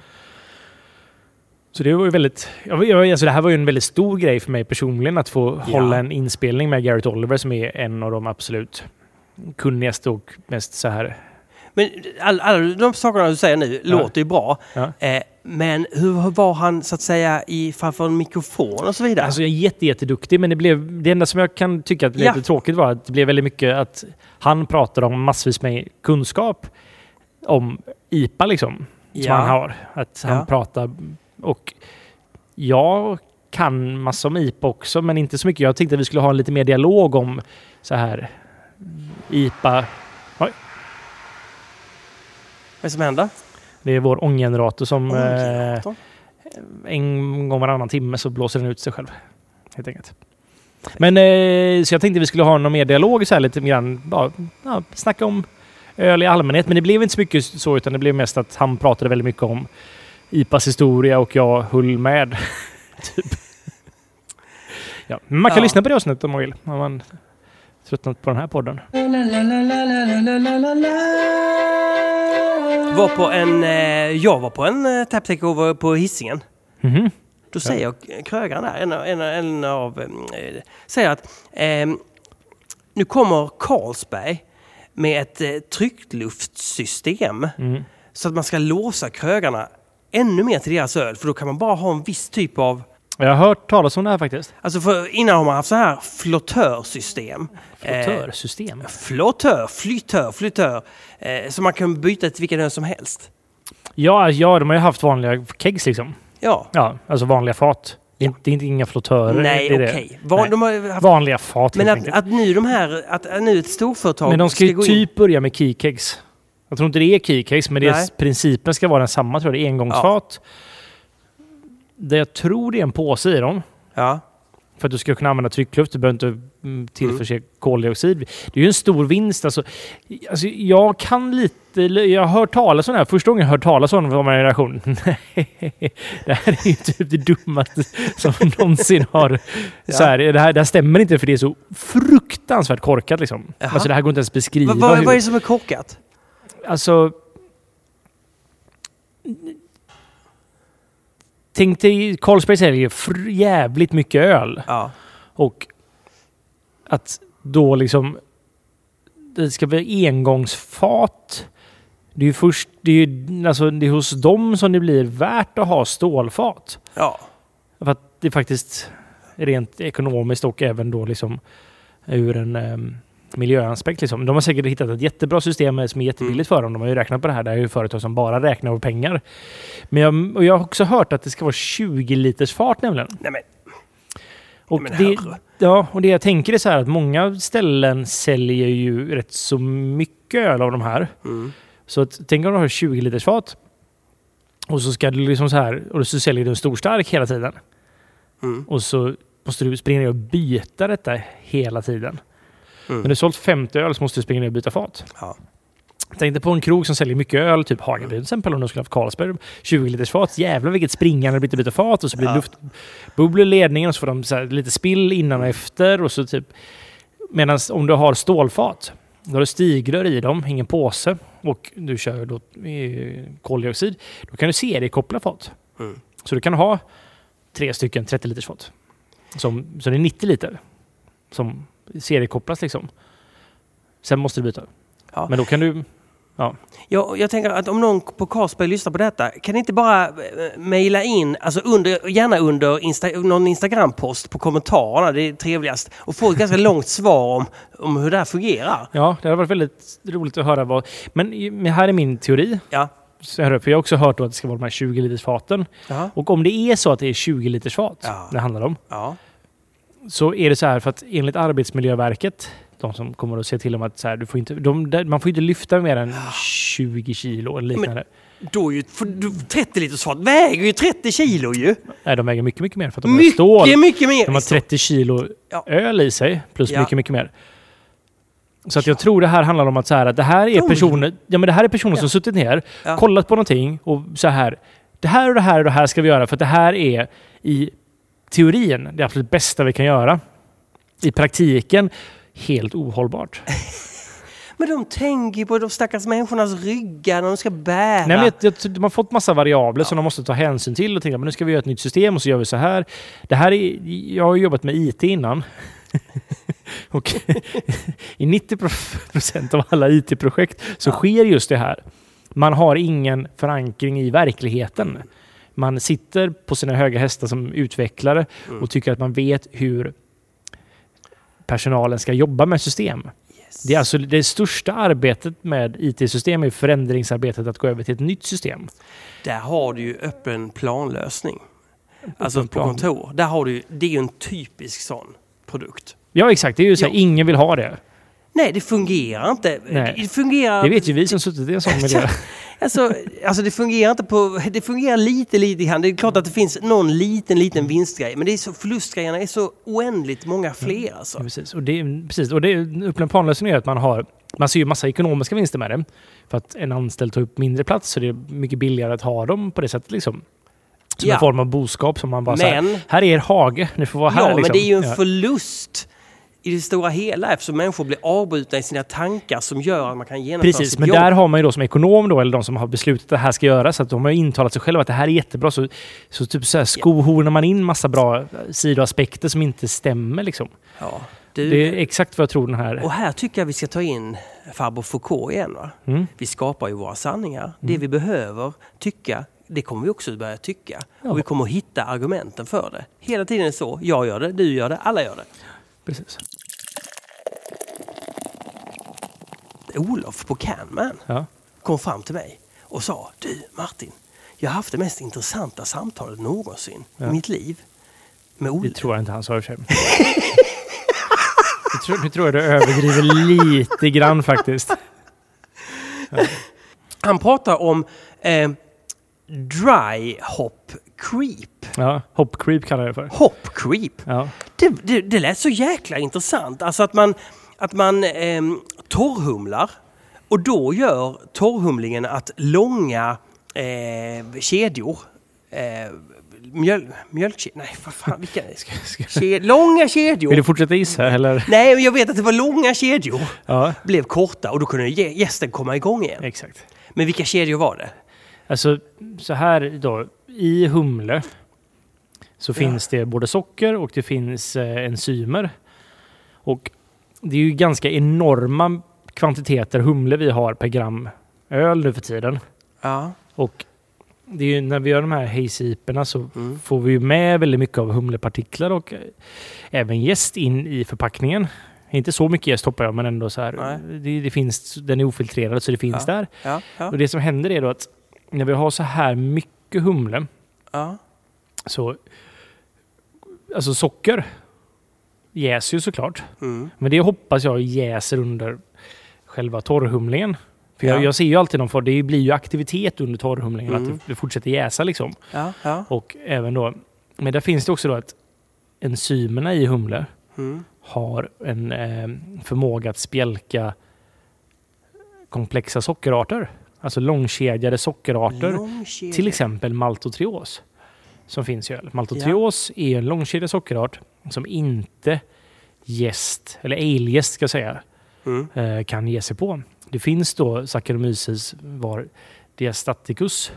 Så det var ju väldigt... Jag, alltså det här var ju en väldigt stor grej för mig personligen att få Ja. hålla en inspelning med Garrett Oliver som är en av de absolut kunnigaste och mest så här... Men alla, alla de sakerna du säger nu låter ju bra. Ja. Eh, men hur var han så att säga i framför en mikrofon och så vidare? Alltså jag är jätte, jätteduktig men det blev... Det enda som jag kan tycka att blev Ja. lite tråkigt var att det blev väldigt mycket att han pratade om massvis med kunskap om IPA liksom. Som Ja. han har. Att han Ja. pratar... Och jag kan massor om IPA också men inte så mycket. Jag tänkte att vi skulle ha en lite mer dialog om så här IPA. Vad är det som händer? Det är vår ånggenerator som eh, Ånggeneratorn? en gång varannan timme så blåser den ut sig själv. Helt enkelt. Men eh, så jag tänkte vi skulle ha någon mer dialog så här lite grann. Bara, ja, snacka om öl i allmänhet. Men det blev inte så mycket så utan det blev mest att han pratade väldigt mycket om IPAs historia och jag höll med. typ. ja. Man kan Ja. lyssna på det avsnittet om man vill. Om man tröttnat på den här podden. Var på en, eh, jag var på en eh, tap takeover på Hisingen. Mhm. Då säger krögaren där, en, av- en, en av, eh, säger att ehm, nu kommer Carlsberg med ett eh, tryckluftssystem Mm. så att man ska låsa krögarna ännu mer till deras öl. För då kan man bara ha en viss typ av... Jag har hört talas om det här faktiskt. Alltså för innan har man haft så här flottörsystem. Eh, Flottörsystem. Flottör, flyttör, flyttör. Eh, så man kan byta till vilken öl som helst. Ja, ja, de har ju haft vanliga kegs liksom. Ja. Ja, alltså vanliga fat. Det är inte, det är inte inga flottörer. Nej, okej. det. Van- haft Vanliga fat Men att, att nu de här, att, nu ett storföretag Men de ska ju gå in... typ börja med keykegs. Jag tror inte det är keycase, men det är, principen ska vara densamma. Tror jag. Det är engångsfat. Det jag tror det är en påse i dem. Ja. För att du ska kunna använda tryckluft. Du behöver inte mm, tillförse koldioxid. Det är ju en stor vinst. Alltså, alltså, jag kan lite... Jag har hört talas om det här. Första gången jag hört talas om det var min generation. Det här är ju typ det dummaste som någonsin har... Så här, det, här, det här stämmer inte för det är så fruktansvärt korkat. Liksom. Jaha. Alltså, det här går inte ens att beskriva. Vad, vad är det som är korkat? Alltså... Tänk dig, Carlsberg säljer fr- jävligt mycket öl. Ja. Och att då liksom... Det ska vara engångsfat. Det är ju först... Det är, ju, alltså, det är hos dem som det blir värt att ha stålfat. Ja. För att det är faktiskt rent ekonomiskt och även då liksom ur en um, miljöaspekt. Liksom. De har säkert hittat ett jättebra system som är jättebilligt för dem. De har ju räknat på det här. Det är ju företag som bara räknar på pengar. Men jag, och jag har också hört att det ska vara 20 liters fart nämligen. Nej men, Och men det, ja, och det jag tänker är så här att många ställen säljer ju rätt så mycket öl av de här. mm. Så att, tänk om du har 20 liters fat. Och så ska du liksom så här, och så säljer du en stor stark hela tiden. Mm. Och så måste du springa och byta detta hela tiden. Mm. När du sålt 50 öl så måste du springa ner och byta fat. Ja. Tänk dig på en krog som säljer mycket öl, typ Hagaby till exempel, om du skulle haft Carlsberg. 20 liters fat. Jävlar vilket springande det blir att byta fat och så blir det Ja. luftbubblor i ledningen och så får de så här lite spill innan och efter. Och så typ. Medan om du har stålfat, då har du stigrör i dem, ingen påse och du kör då koldioxid. Då kan du seriekoppla fat. Mm. Så du kan ha tre stycken 30 liters fat. Som, så det är 90 liter som seriekopplas liksom. Sen måste du byta. Ja. Men då kan du... Jag, jag tänker att om någon på Carlsberg lyssnar på detta, kan ni inte bara eh, mejla in, alltså under, gärna under Insta, någon Instagram-post på kommentarerna, det är trevligast, och få ett ganska långt svar om, om hur det här fungerar. Ja, det hade varit väldigt roligt att höra vad... Men, här är min teori. Ja. Så här, för jag har också hört att det ska vara de här 20 liters faten. Ja. Och om det är så att det är 20 liters fat Ja. det handlar om. Ja. Så är det så här för att enligt Arbetsmiljöverket, de som kommer att se till om att så här, du får inte, de, man får inte lyfta mer än 20 kilo eller liknande. Då är ju för, du- 30 liters fat väger ju 30 kilo ju! Nej, de väger mycket, mycket mer för att de har stål. Mycket, mycket mer! De har 30 kilo Ja. öl i sig, plus Ja. mycket, mycket mer. Så att jag tror det här handlar om att så här, att det här är personer, ja, men det här är personer Ja. som suttit ner, kollat på någonting och så här. Det här och det här och det här ska vi göra för att det här är i teorin det absolut bästa vi kan göra. I praktiken helt ohållbart. Men de tänker på de stackars människornas ryggar när de ska bära. Nej, men jag, jag, de har fått massa variabler som de måste ta hänsyn till och tänka men nu ska vi göra ett nytt system och så gör vi så här. Det här är, jag har jobbat med IT innan. och i 90 procent av alla IT-projekt så Ja. sker just det här. Man har ingen förankring i verkligheten. Man sitter på sina höga hästar som utvecklare Mm. och tycker att man vet hur personalen ska jobba med system. Yes. Det är alltså det största arbetet med IT-system är förändringsarbetet att gå över till ett nytt system. Där har du ju öppen planlösning. Alltså på kontor. Där har du, det är ju en typisk sån produkt. Ja, exakt. Det är ju så här, ingen vill ha det. Nej, det fungerar inte. Nej. Det fungerar... Det vet ju vi som suttit i en sån miljö. Alltså, alltså det fungerar inte på... Det fungerar lite, lite grann. Det är klart att det finns någon liten, liten vinstgrej. Men det är så, förlustgrejerna är så oändligt många fler alltså. Ja, Precis. Och det, precis. Och det, är- öppen planlösning är att man har... Man ser ju massa ekonomiska vinster med det. För att en anställd tar upp mindre plats så det är mycket billigare att ha dem på det sättet liksom. Som Ja. en form av boskap som man bara. Men, Här är er hage, ni får vara här. ja, liksom. men det är ju en Ja. förlust i det stora hela eftersom människor blir avbrutna i sina tankar som gör att man kan genomföra Precis, sitt men jobb. där har man ju då som ekonom då, eller de som har beslutat att det här ska göras, att de har intalat sig själva att det här är jättebra. Så, så typ så här skohornar man in massa bra sidoaspekter som inte stämmer liksom. Ja, du, Det är exakt vad jag tror den här... Och här tycker jag vi ska ta in farbror Foucault igen. Va? Mm. Vi skapar ju våra sanningar. Det vi behöver tycka, det kommer vi också börja tycka. Ja. Och vi kommer att hitta argumenten för det. Hela tiden är det så. Jag gör det, du gör det, alla gör det. Precis. Olof på Canman Ja. kom fram till mig och sa Du Martin, jag har haft det mest intressanta samtalet någonsin Ja. i mitt liv. Med Det Olof. tror jag inte han sa i och för sig. Nu tror, tror jag du överdriver lite grann faktiskt. Han pratar om eh, dry hop creep. Ja, hop creep kallar jag det för. Hop creep. Ja. Det, det, det lät så jäkla intressant. Alltså att man, att man eh, torrhumlar och då gör torrhumlingen att långa eh, kedjor eh, Mjöl, mjölkkedjor? Nej, vad fan, vilka? Ked, långa kedjor! Vill du fortsätta gissa eller? Nej, men jag vet att det var långa kedjor. Ja, Blev korta och då kunde gä- gästen komma igång igen. exakt. Men vilka kedjor var det? Alltså så här då, i humle så Ja. finns det både socker och det finns eh, enzymer. Och det är ju ganska enorma kvantiteter humle vi har per gram öl nu för tiden. Ja. Och det är ju, när vi gör de här hejsiperna så Mm. får vi ju med väldigt mycket av humlepartiklar och eh, även jäst in i förpackningen. Inte så mycket jäst hoppar jag, men ändå så här. Det, det finns, den är ofiltrerad så det finns Ja. där. Ja. Ja. Och det som händer är då att när vi har så här mycket humle ja. så... Alltså socker jäser ju såklart. Mm. Men det hoppas jag jäser under själva torrhumlingen. För Ja. jag, jag ser ju alltid någon för det blir ju aktivitet under torrhumlingen, Mm. att det, det fortsätter jäsa liksom. Ja. Ja. Och även då, men där finns det också då att enzymerna i humle Mm. har en eh, förmåga att spjälka komplexa sockerarter. Alltså långkedjade sockerarter. Långkedja. Till exempel maltotrios som finns i öl. Maltotrios är en långkedjig sockerart som inte jäst, eller alejäst ska jag säga, Mm. eh, kan ge sig på. Det finns då Saccharomyces var diastaticus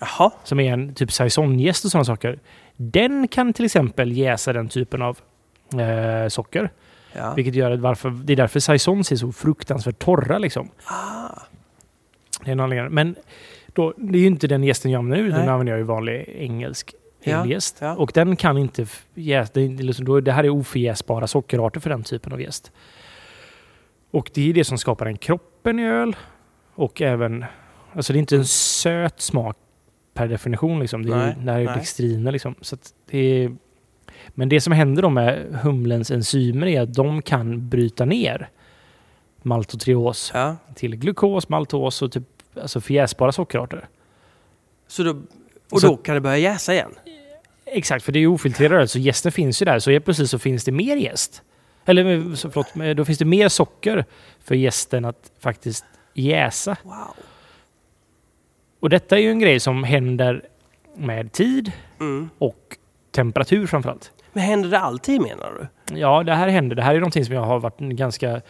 Jaha. som är en typ saisonjäst och sådana saker. Den kan till exempel jäsa den typen av eh, socker. Ja. Vilket gör att varför, det är därför saisons är så fruktansvärt torra. Liksom. Ah. Det är en anledning. Men då, det är ju inte den gästen jag använder nu. Den använder jag ju vanlig engelsk Ja, elgäst. ja. Och den kan inte jäsa. Det, liksom, det här är oförjäsbara sockerarter för den typen av jäst. Och det är det som skapar den kroppen i öl. Och även... Alltså det är inte en söt smak per definition. Liksom. Det är, Nej, det här är nej. dextriner. Liksom. Så det är, men det som händer då med humlens enzymer är att de kan bryta ner maltotrios Ja. till glukos, maltos och typ alltså förjäsbara sockerarter. Så då, och Så- då kan det börja jäsa igen? Exakt, för det är ju ofiltrerad öl, så jästen finns ju där. Så helt plötsligt så finns det mer jäst. Eller eh, så, förlåt, men då finns det mer socker för jästen att faktiskt jäsa. Wow. Och detta är ju en grej som händer med tid Mm. och temperatur framförallt. Men händer det alltid menar du? Ja, det här händer. Det här är någonting som jag har varit ganska...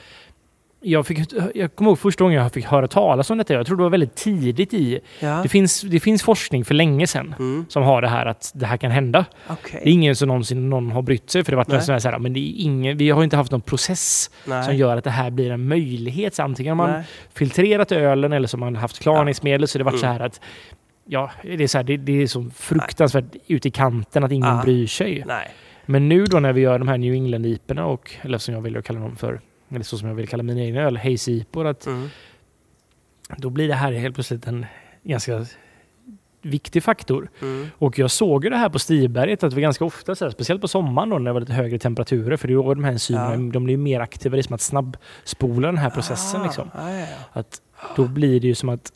Jag, fick, jag kommer ihåg första gången jag fick höra talas om detta. Jag tror det var väldigt tidigt i... Ja. Det finns, det finns forskning för länge sedan Mm. som har det här att det här kan hända. Okej. Det är ingen som någonsin någon har brytt sig för det har varit Nej. sån här, så här, men det är ingen, vi har inte haft någon process Nej. som gör att det här blir en möjlighet. Så antingen har man Nej. filtrerat ölen eller så har man haft klarningsmedel så det har varit Mm. så här att ja, det är, så här, det, det är så fruktansvärt ut i kanten att ingen Ah. bryr sig. Nej. Men nu då när vi gör de här New England-iporna och, eller som jag vill kalla dem för, eller så som jag vill kalla mina egna öl, Haze-ipor, att Mm. då blir det här helt plötsligt en ganska viktig faktor. Mm. Och jag såg ju det här på Stiberget att det var ganska ofta, så här, speciellt på sommaren då, när det var lite högre temperaturer, för då de här enzymerna, Ja. de blir mer aktiva. Det är som att snabbspola den här processen. Ah. Liksom. Ja, ja, ja. Att då blir det ju som att,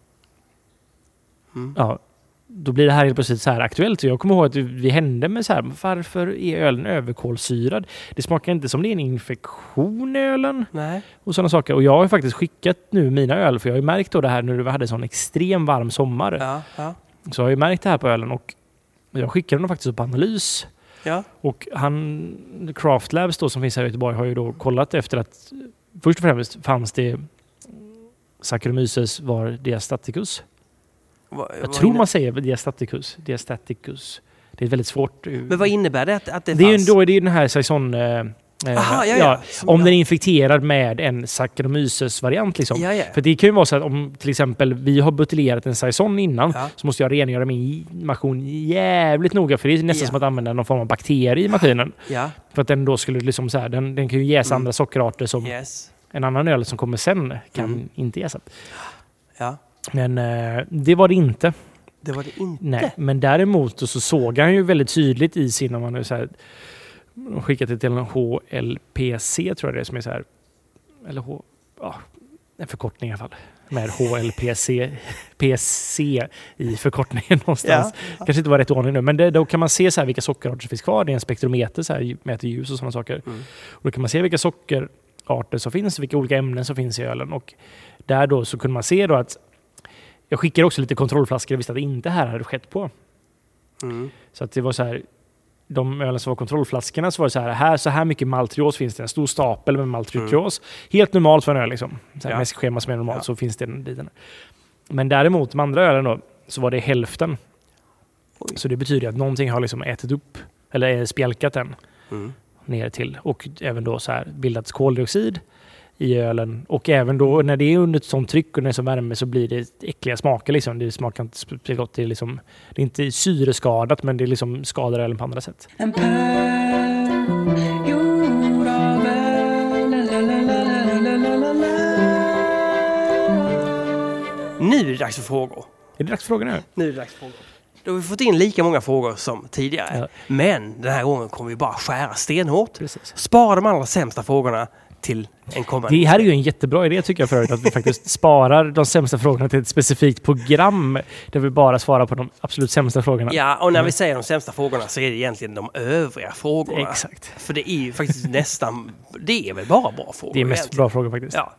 Mm. ja, då blir det här helt plötsligt så här aktuellt. Så jag kommer ihåg att vi hände med så här, varför är ölen överkolsyrad? Det smakar inte som det är en infektion i ölen Nej. och sådana saker. Och jag har faktiskt skickat nu mina öl, för jag har ju märkt då det här när vi hade sån extrem varm sommar. Ja. Ja. Så jag har ju märkt det här på ölen och jag skickade den faktiskt på analys. Ja. Och han, Craft Labs då, som finns här i Göteborg har ju då kollat efter att först och främst fanns det Saccharomyces var diastaticus. Vad- Jag tror man säger diastaticus. Diastaticus. Det är väldigt svårt. Men vad innebär det att, att det, det är ju fanns? då är det den här saison... Eh, eh, Aha, ja, ja. Som om jag- den är infekterad med en Saccharomyces-variant. Liksom. Ja, ja. För det kan ju vara så att om till exempel vi har buteljerat en saison innan Ja. så måste jag rengöra min maskin jävligt noga för det är nästan Ja. som att använda någon form av bakterie i maskinen. Ja. För att den då skulle liksom så här, den, den kan ju jäsa Mm. andra sockerarter som Yes. en annan öl som kommer sen kan Mm. inte jäsa. Ja. Men eh, det var det inte. Det var det inte. Nej. Men däremot så såg han ju väldigt tydligt i sin, om man nu så här, skickat det till en HLPC tror jag det är som är så här, eller H, ja, en förkortning i alla fall. Med HLPC PC i förkortningen någonstans. Ja. Kanske inte var rätt ordning nu, men det, då kan man se så här vilka sockerarter som finns kvar. Det är en spektrometer, så här, mäter ljus och sådana saker. Mm. Och då kan man se vilka sockerarter som finns, vilka olika ämnen som finns i ölen. Och där då så kunde man se då att jag skickade också lite kontrollflaskor och visste att inte här hade skett på. Mm. Så att det var så här, de ölen som var kontrollflaskorna så var det så här, här, så här mycket maltrios finns det. En stor stapel med maltrios. Helt normalt för en öl liksom. Så här, Ja. Med schema som är normalt Ja. så finns det en liten. Men däremot de andra ölen då, så var det hälften. Oj. Så det betyder att någonting har liksom ätit upp, eller spjälkat den Mm. ner till. Och även då så här bildats koldioxid i ölen. Och även då när det är under ett sånt tryck och när det är så värme så blir det äckliga smaker. Liksom. Det smakar inte speciellt gott. Det är, liksom, det är inte syreskadat men det liksom skadar ölen på andra sätt. Nu är det dags för frågor. Är det dags för frågor nu? Nu är det dags för frågor. Då har vi fått in lika många frågor som tidigare. Ja. Men den här gången kommer vi bara skära stenhårt. Precis. Spara de allra sämsta frågorna till en kommande Det här är ju en jättebra idé tycker jag för övrigt, att vi faktiskt sparar de sämsta frågorna till ett specifikt program där vi bara svarar på de absolut sämsta frågorna. Ja, och när vi säger de sämsta frågorna så är det egentligen de övriga frågorna. Exakt. För det är ju faktiskt nästan... Det är väl bara bra frågor? Det är mest egentligen. bra frågor faktiskt. Ja.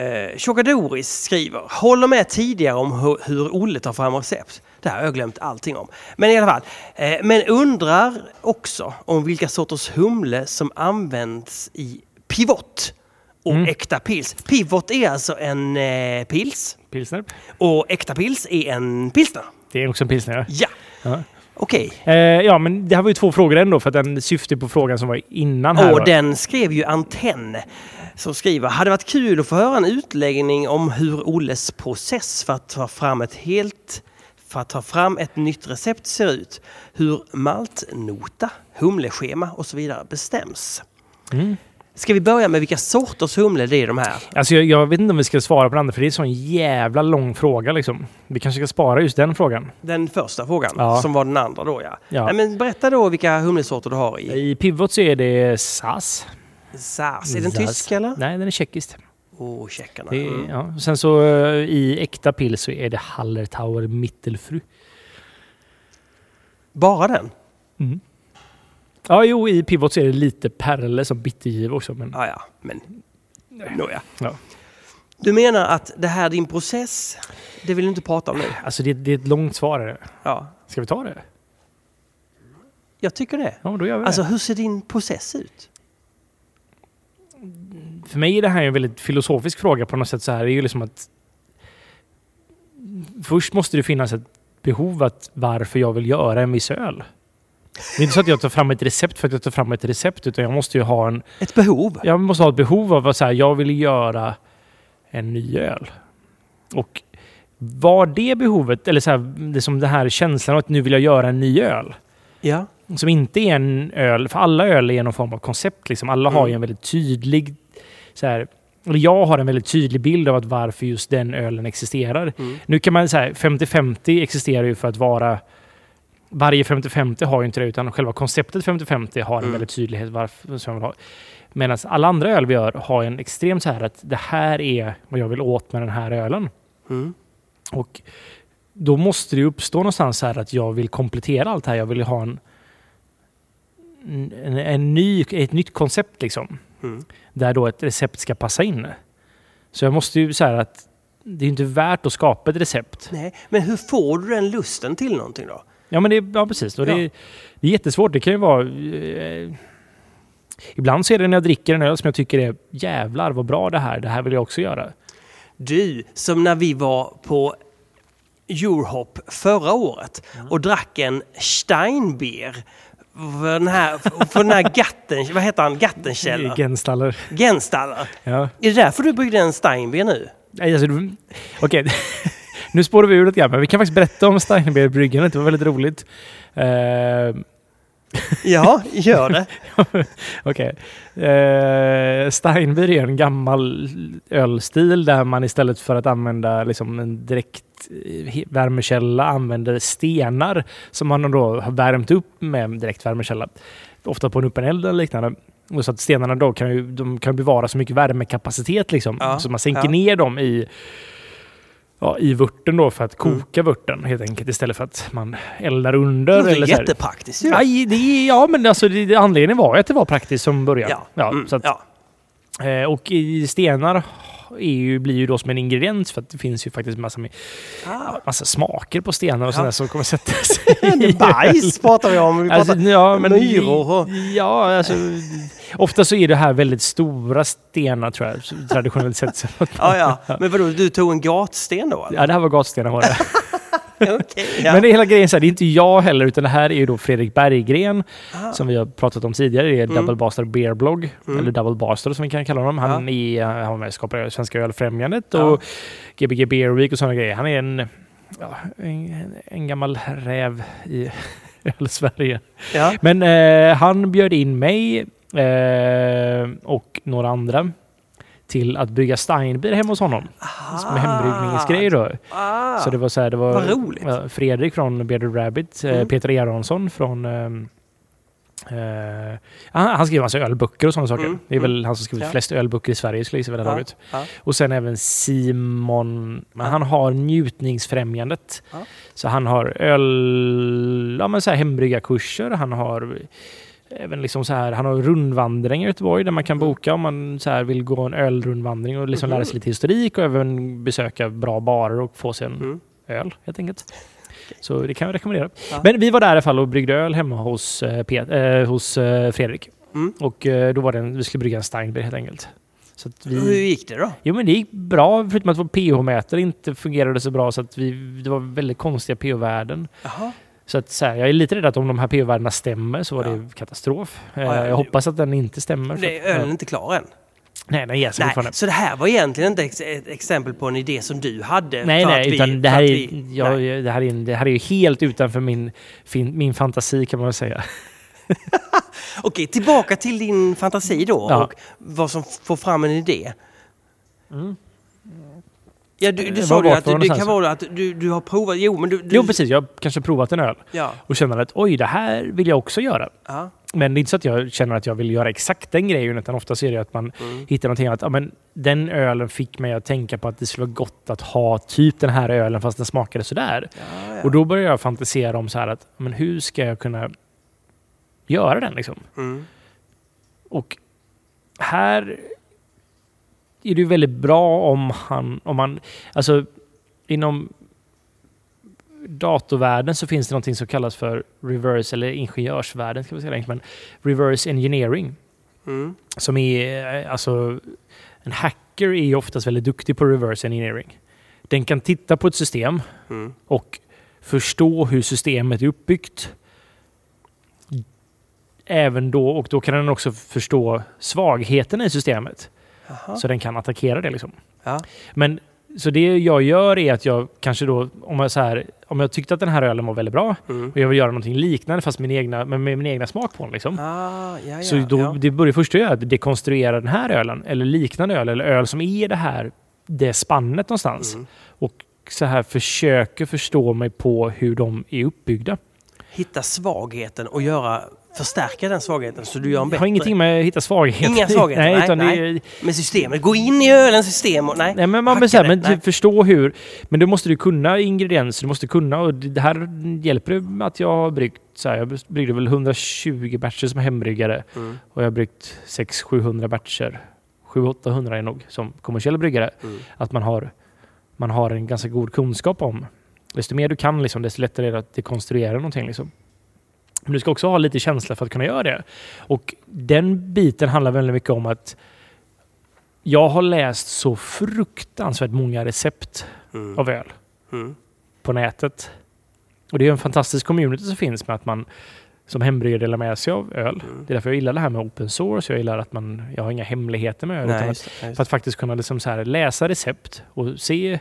Eh, Chokadoris skriver, håller med tidigare om hur, hur Olle tar fram recept. Det här har jag glömt allting om. Men i alla fall. Eh, men undrar också om vilka sorters humle som används i pivot och Mm. äkta pils. Pivot är alltså en eh, pils Pilsner. och äkta pils är en pilsner. Det är också en pilsner. Ja, Ja. okej. Eh, ja, men det här var ju två frågor ändå för att den syftar på frågan som var innan här. Och då. den skrev ju Antenn som skriver, hade varit kul att få höra en utläggning om hur Olles process för att ta fram ett helt för att ta fram ett nytt recept ser ut. Hur maltnota, humleschema och så vidare bestäms. Mm. Ska vi börja med vilka sorters humle det är de här? Alltså jag, jag vet inte om vi ska svara på den andra för det är en sån jävla lång fråga liksom. Vi kanske ska spara just den frågan. Den första frågan, Ja. som var den andra då ja. Ja. Nej, men berätta då vilka humlesorter du har i I Pivot så är det SAS. SAS. Är den SAS. tysk eller? Nej, den är tjeckisk. Oh, tjeckarna. Det Mm. ja. Sen så eh, i äkta pils så är det Hallertauer Mittelfru. Bara den? Ja, jo, i Pivot så är det lite Perle som bittergiv också. Men Ja, ja, men nåja. Ja. Du menar att det här din process, det vill du inte prata om nu? alltså det, det är ett långt svar. Ja, Ska vi ta det? jag tycker det. Ja, då gör vi Alltså det. hur ser din process ut? För mig är det här en väldigt filosofisk fråga på något sätt. Så här. Det är ju liksom att Först måste det finnas ett behov att varför jag vill göra en viss öl. Det är inte så att jag tar fram ett recept för att jag tar fram ett recept utan jag måste ju ha en Ett behov? jag måste ha ett behov av att säga jag vill göra en ny öl. Och var det behovet, eller så här, det som den här känslan av att nu vill jag göra en ny öl. Ja. Som inte är en öl, för alla öl är någon form av koncept. Liksom. Alla har ju Mm. en väldigt tydlig, så här, eller jag har en väldigt tydlig bild av att varför just den ölen existerar. Mm. Nu kan man säga 50-50 existerar ju för att vara varje 50-50 har ju inte det utan själva konceptet 50-50 har en Mm. väldigt tydlighet varför som jag vill ha. Medan alla andra öl vi gör har en extrem så här att det här är vad jag vill åt med den här ölen. Mm. Och då måste det uppstå någonstans så här att jag vill komplettera allt det här. Jag vill ha en, en, en ny, ett nytt koncept liksom. Mm. Där då ett recept ska passa in. Så jag måste ju säga att det är inte värt att skapa ett recept. Nej, men hur får du den lusten till någonting då? Ja, men det, ja precis. Och det, Ja. det är jättesvårt. Det kan ju vara... Eh, ibland så är det när jag dricker en öl som jag tycker är jävlar vad bra det här. Det här vill jag också göra. Du, som när vi var på Eurohop förra året och drack en Steinbier för den här, för den här Gatten, vad heter han, Gattenkäller? Genstaller. Genstaller. Ja. Är det därför du bryggde en Steinbier nu? Nej, Alltså, Okej, nu spårar vi ur lite grann, men vi kan faktiskt berätta om Steinbeer-bryggandet. Det var väldigt roligt. Eh, Ja, gör det. Okej. Eh, Steinbier är en gammal ölstil där man istället för att använda liksom, en direkt eh, värmekälla använder stenar som man då har värmt upp med en direkt värmekälla. Ofta på en öppen eld eller liknande. Och så att stenarna då kan ju, de kan bevara så mycket värmekapacitet liksom. Ja, Så man sänker ja. ner dem i, ja, i vörten då för att Mm. koka vörten helt enkelt istället för att man eldar under. Det är eller så här. jättepraktiskt ju. Det, är- ja, men alltså, det, anledningen var att det var praktiskt som början. Ja. Mm, så att, ja. eh, och i stenar ju, blir ju då som en ingrediens för att det finns ju faktiskt massa, Ah. massa smaker på stenar och Ja. sådär som kommer sätta sig Bajs pratar vi om. Vi pratar Alltså, ja, men, myror och... Ja, alltså, ofta så är det här väldigt stora stenar tror jag, traditionellt sett. Ja, ja. Men vadå, du tog en gatsten då? eller? Ja, det här var gatstenar var det. Okej, ja. Men det hela grejen så här, det är inte jag heller, utan det här är ju då Fredrik Berggren Ah. som vi har pratat om tidigare. Det är Mm. Double Bastard Beer Blog, Mm. eller Double Bastard som vi kan kalla honom. Han Ja. är, han var med och skapade Svenska Ölfrämjandet Ja. och Gbg Beer Week och sådana grejer. Han är en, ja, en, en gammal räv i Öl-Sverige. ja. Men eh, han bjöd in mig eh, och några andra till att bygga Steinbier hemma hos honom. Som hembryggningsgrej då. Ah. Så det var så här, det var Vad roligt. Fredrik från Bearded Rabbit, eh, Mm. Peter Eronsson från eh, han, han skriver massa ölböcker och sådana saker. Mm, Det är väl mm. han som skrivit Ja. flest ölböcker i Sverige skulle jag gissa vid det här Ja, laget. ja. Och sen även Simon, men han har njutningsfrämjandet. Ja. Så han har öl, ja men så här hembryggarkurser, han har även liksom så här, han har rundvandring i Göteborg där man kan Mm. boka om man så här vill gå en ölrundvandring och liksom Mhm. lära sig lite historik och även besöka bra barer och få sig en Mm. öl helt enkelt. Så det kan jag rekommendera. Ja. Men vi var där i alla fall och bryggde öl hemma hos, eh, Pet- eh, hos eh, Fredrik. Mm. Och eh, då var det en, vi skulle brygga en Steinbier helt enkelt. Så att Hur vi, gick det då? jo men det gick bra förutom att vår pH-mätare inte fungerade så bra så att vi, det var väldigt konstiga pH-värden. Så att så här, jag är lite rädd att om de här pH-värdena stämmer så var Ja. det katastrof. Eh, Ja, ja, jag hoppas att den inte stämmer. för Det, att- ölen är inte klar än. Nej, den sig Nej, fortfarande. så det här var egentligen inte ex ett exempel på en idé som du hade? Nej, nej, vi- utan det här, är, vi- ja, nej. det, här är, en- det här är ju helt utanför min, fin, min fantasi kan man väl säga. Okej, tillbaka till din fantasi då och vad som får fram en idé. Mm. Ja, du, du Eh, sa var ju att det kan vara att du, du har provat, jo men du... du Jo, precis. Jag har kanske provat en öl Ja, och känner att oj, det här vill jag också göra. ja. Men det är inte så att jag känner att jag vill göra exakt den grejen, utan ofta är det att man Mm. hittar någonting att ja, men den ölen fick mig att tänka på att det skulle vara gott att ha typ den här ölen fast den smakade sådär. Ja, ja. Och då börjar jag fantisera om så här att men hur ska jag kunna göra den liksom? Mm. Och här är det ju väldigt bra om han, om man, alltså inom datorvärlden så finns det någonting som kallas för reverse, eller ingenjörsvärlden ska vi säga men reverse engineering. Mm. Som är, eh, alltså, en hacker är oftast väldigt duktig på reverse engineering. Den kan titta på ett system Mm. och förstå hur systemet är uppbyggt. Även då, och då kan den också förstå svagheten i systemet. Jaha. Så den kan attackera det. Liksom. Ja. Men så det jag gör är att jag kanske då, om jag, så här, om jag tyckte att den här ölen var väldigt bra Mm. och jag vill göra någonting liknande fast min egna, med, min egna smak på den. Liksom. Ah, ja, ja, Så då, det börjar först att göra att dekonstruera den här ölen eller liknande öl eller öl som är det här det spannet någonstans. Mm. Och så här försöker förstå mig på hur de är uppbyggda. Hitta svagheten och göra, förstärka den svagheten så du gör en Jag bättre. har ingenting med att hitta svagheter. Inga svagheter, nej, nej, utan nej. Är, Med systemet, gå in i ölens system och nej. nej men man det, men nej. typ förstå hur. Men då måste du kunna ingredienser, du måste kunna och det här hjälper det att jag har bryggt så här, jag bryggde väl 120 batcher som hembryggare Mm. och jag har bryggt 600-700 batcher. 700-800 är nog som kommersiell bryggare. Mm. Att man har, man har en ganska god kunskap om. Desto mer du kan, liksom, desto lättare är det att dekonstruera någonting. Liksom. Men du ska också ha lite känsla för att kunna göra det. Och den biten handlar väldigt mycket om att jag har läst så fruktansvärt många recept Mm. av öl Mm. på nätet. Och det är en fantastisk community som finns med att man som hembryggare delar med sig av öl. Mm. Det är därför jag gillar det här med open source. Jag gillar att man, jag har inga hemligheter med öl. Nej, utan att just det, just för att faktiskt kunna liksom så här läsa recept och se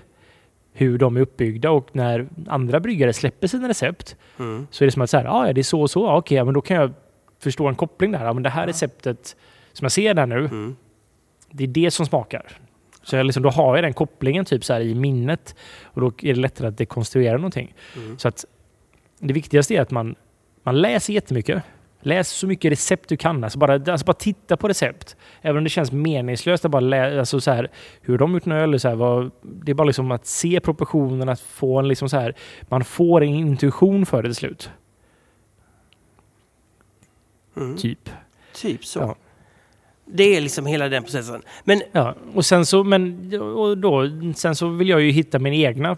hur de är uppbyggda och när andra bryggare släpper sina recept Mm. så är det som att så här, ah, ja, det är så och så, ah, okej, ja, men då kan jag förstå en koppling där. Ja, men det här Ja. receptet som jag ser där nu, Mm. det är det som smakar. Så jag liksom, då har jag den kopplingen typ så i minnet och då är det lättare att dekonstruera någonting. Mm. Så att det viktigaste är att man, man läser jättemycket, Läs så mycket recept du kan. Alltså bara, alltså bara titta på recept. Även om det känns meningslöst att bara läsa alltså så här, hur de gjort en öl. Så här, vad, det är bara liksom att se proportionerna, att få en liksom så här, man får en intuition för det till slut. Mm. Typ. Typ så. Ja. Det är liksom hela den processen. Men Ja, och sen så, men, och då, sen så vill jag ju hitta min egna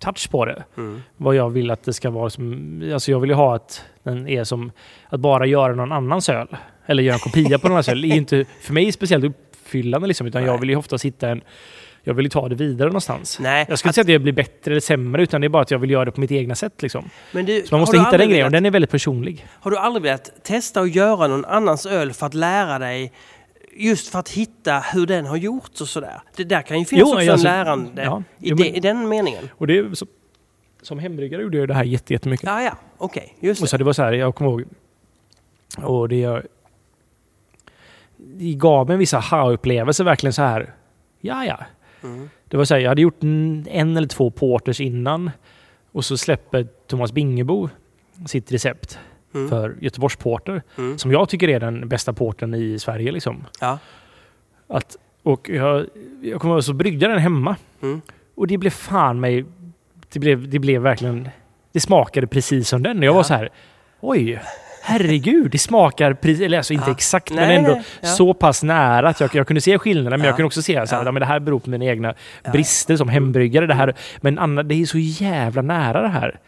touch på det. mm. Vad jag vill att det ska vara. Som, alltså jag vill ju ha att den är som att bara göra någon annans öl. Eller göra en kopia på någon annans öl. Det är inte för mig speciellt uppfyllande liksom, utan jag Nej. vill ju ofta hitta en jag vill ju ta det vidare någonstans. nej. Jag skulle inte säga att det blir bättre eller sämre, utan det är bara att jag vill göra det på mitt egna sätt. Liksom. men du, Så man måste hitta den grejen, och den är väldigt personlig. Har du aldrig velat testa att göra någon annans öl för att lära dig Just för att hitta hur den har gjorts och sådär. Det där kan ju finnas Jo, också en alltså, lärande ja. i, Jo, men- i den meningen. Och det är så, som hembryggare gjorde jag det här jätte- jättemycket. Ja, ja, okej. just Och det. så det var så här, jag kommer ihåg. Och det, jag, det gav mig vissa ha-upplevelser verkligen så här. Ja, ja. Mm. Det var så här, jag hade gjort en, en eller två porters innan. Och så släpper Thomas Bingebo sitt recept Mm. för Göteborgs Porter. Mm. Som jag tycker är den bästa porten i Sverige. Liksom. Ja. Att, och jag, jag kommer ihåg så bryggde den hemma. Mm. Och det blev fan mig... Det blev, det blev verkligen... Det smakade precis som den. Jag var Ja. så här... Oj! Herregud, det smakar precis... Eller alltså inte Ja. exakt, Nej, men ändå nej, ja. så pass nära att jag, jag kunde se skillnaderna. Men Ja. jag kunde också se här, Ja. men det här beror på mina egna brister som hembryggare. Det här, men Anna, det är så jävla nära det här.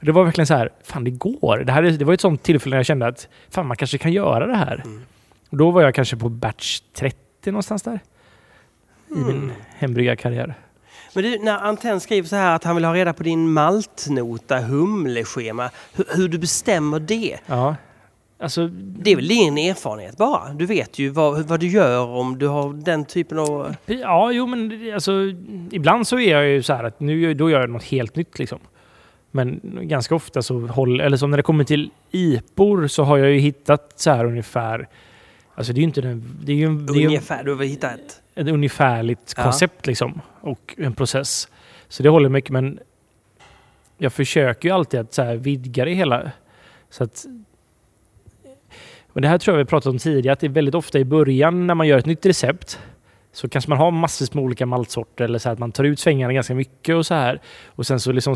Det var verkligen så här, fan det går. Det, här, är- det var ett sånt tillfälle när jag kände att fan man kanske kan göra det här. Mm. Då var jag kanske på batch 30 någonstans där. I min Mm. hembryggarkarriär. Men du, när Antenn skriver så här att han vill ha reda på din maltnota, humleschema, hur, hur du bestämmer det. Ja. Alltså, Det är väl din erfarenhet bara? Du vet ju vad, vad du gör om du har den typen av... ja, jo men alltså, ibland så är jag ju så här att nu då gör jag något helt nytt liksom. Men ganska ofta så håller, eller som när det kommer till IPOR så har jag ju hittat så här ungefär, alltså det är ju inte den, det är ju, Ungefär, du har hittat ett... ett ungefärligt Ja. koncept liksom och en process. Så det håller mycket men jag försöker ju alltid att så här vidga det hela. Så att och det här tror jag vi pratat om tidigare, att det är väldigt ofta i början när man gör ett nytt recept så kanske man har massor med olika maltsorter eller så att man tar ut svängarna ganska mycket och så här. Och sen så liksom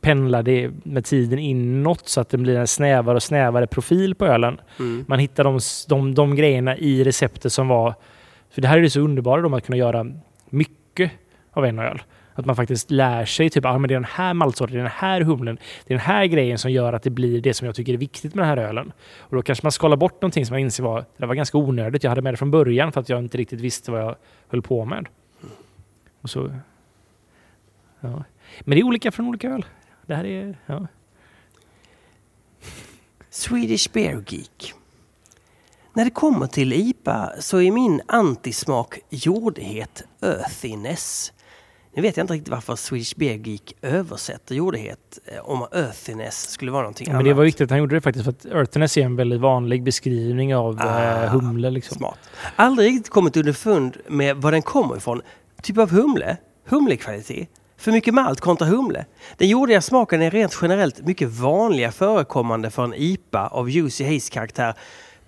pendlar det med tiden inåt så att det blir en snävare och snävare profil på ölen. Mm. Man hittar de, de, de grejerna i receptet som var... För det här är det så underbara om att kunna göra mycket av en öl. Att man faktiskt lär sig typ, ah, men det är den här maltsorten, det är den här humlen, det är den här grejen som gör att det blir det som jag tycker är viktigt med den här ölen. Och då kanske man skalar bort någonting som man inser var, det var ganska onödigt. Jag hade med det från början för att jag inte riktigt visste vad jag höll på med. Och så, ja. Men det är olika från olika öl. Det här är, ja. Swedish Beer Geek. När det kommer till IPA så är min antismak jordighet, earthiness. Nu vet jag inte riktigt varför Swedish Beer Geek översätter jordighet eh, om earthiness skulle vara någonting Ja, annat. men det var viktigt att han gjorde det faktiskt för att earthiness är en väldigt vanlig beskrivning av Ah, eh, humle. Liksom. Smart. Aldrig riktigt kommit underfund med var den kommer ifrån. Typ av humle, humlekvalitet. För mycket malt kontra humle. Den jordiga smaken är rent generellt mycket vanliga förekommande för en IPA av Juicy Haze karaktär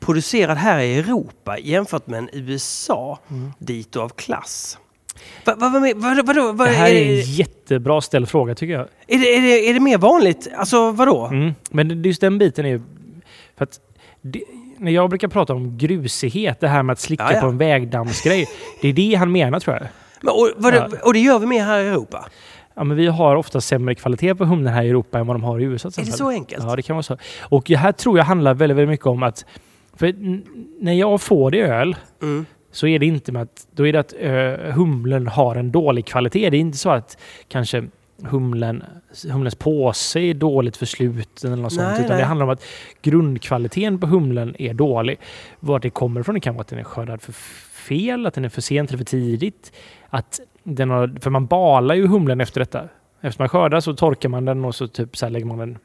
producerad här i Europa jämfört med en USA Mm. dito av klass. Vad va, va, vad, vadå? Vad, Det här är, är en jättebra ställd fråga tycker jag. är, det, är, det, är det mer vanligt? Alltså vadå? Mm. Men just den biten är ju... För att det, när jag brukar prata om grusighet, det här med att slicka Ja, ja. på en vägdammsgrej. Det är det han menar tror jag. Men, och, vadå, Ja. och det gör vi mer här i Europa? Ja, men vi har ofta sämre kvalitet på humlen här i Europa än vad de har i USA. Är det så enkelt? Ja, det kan vara så. Och det här tror jag handlar väldigt, väldigt mycket om att... För när jag får det öl Mm. Så är det inte med att, då är det att ö, humlen har en dålig kvalitet. Det är inte så att kanske humlen, humlens påse är dåligt försluten eller något sånt. Nej, Utan nej. det handlar om att grundkvaliteten på humlen är dålig. Vart det kommer ifrån det kan vara att den är skördad för fel, att den är för sent eller för tidigt. Att den har, för man balar ju humlen efter detta. Efter man skördar så torkar man den och så, typ så lägger man den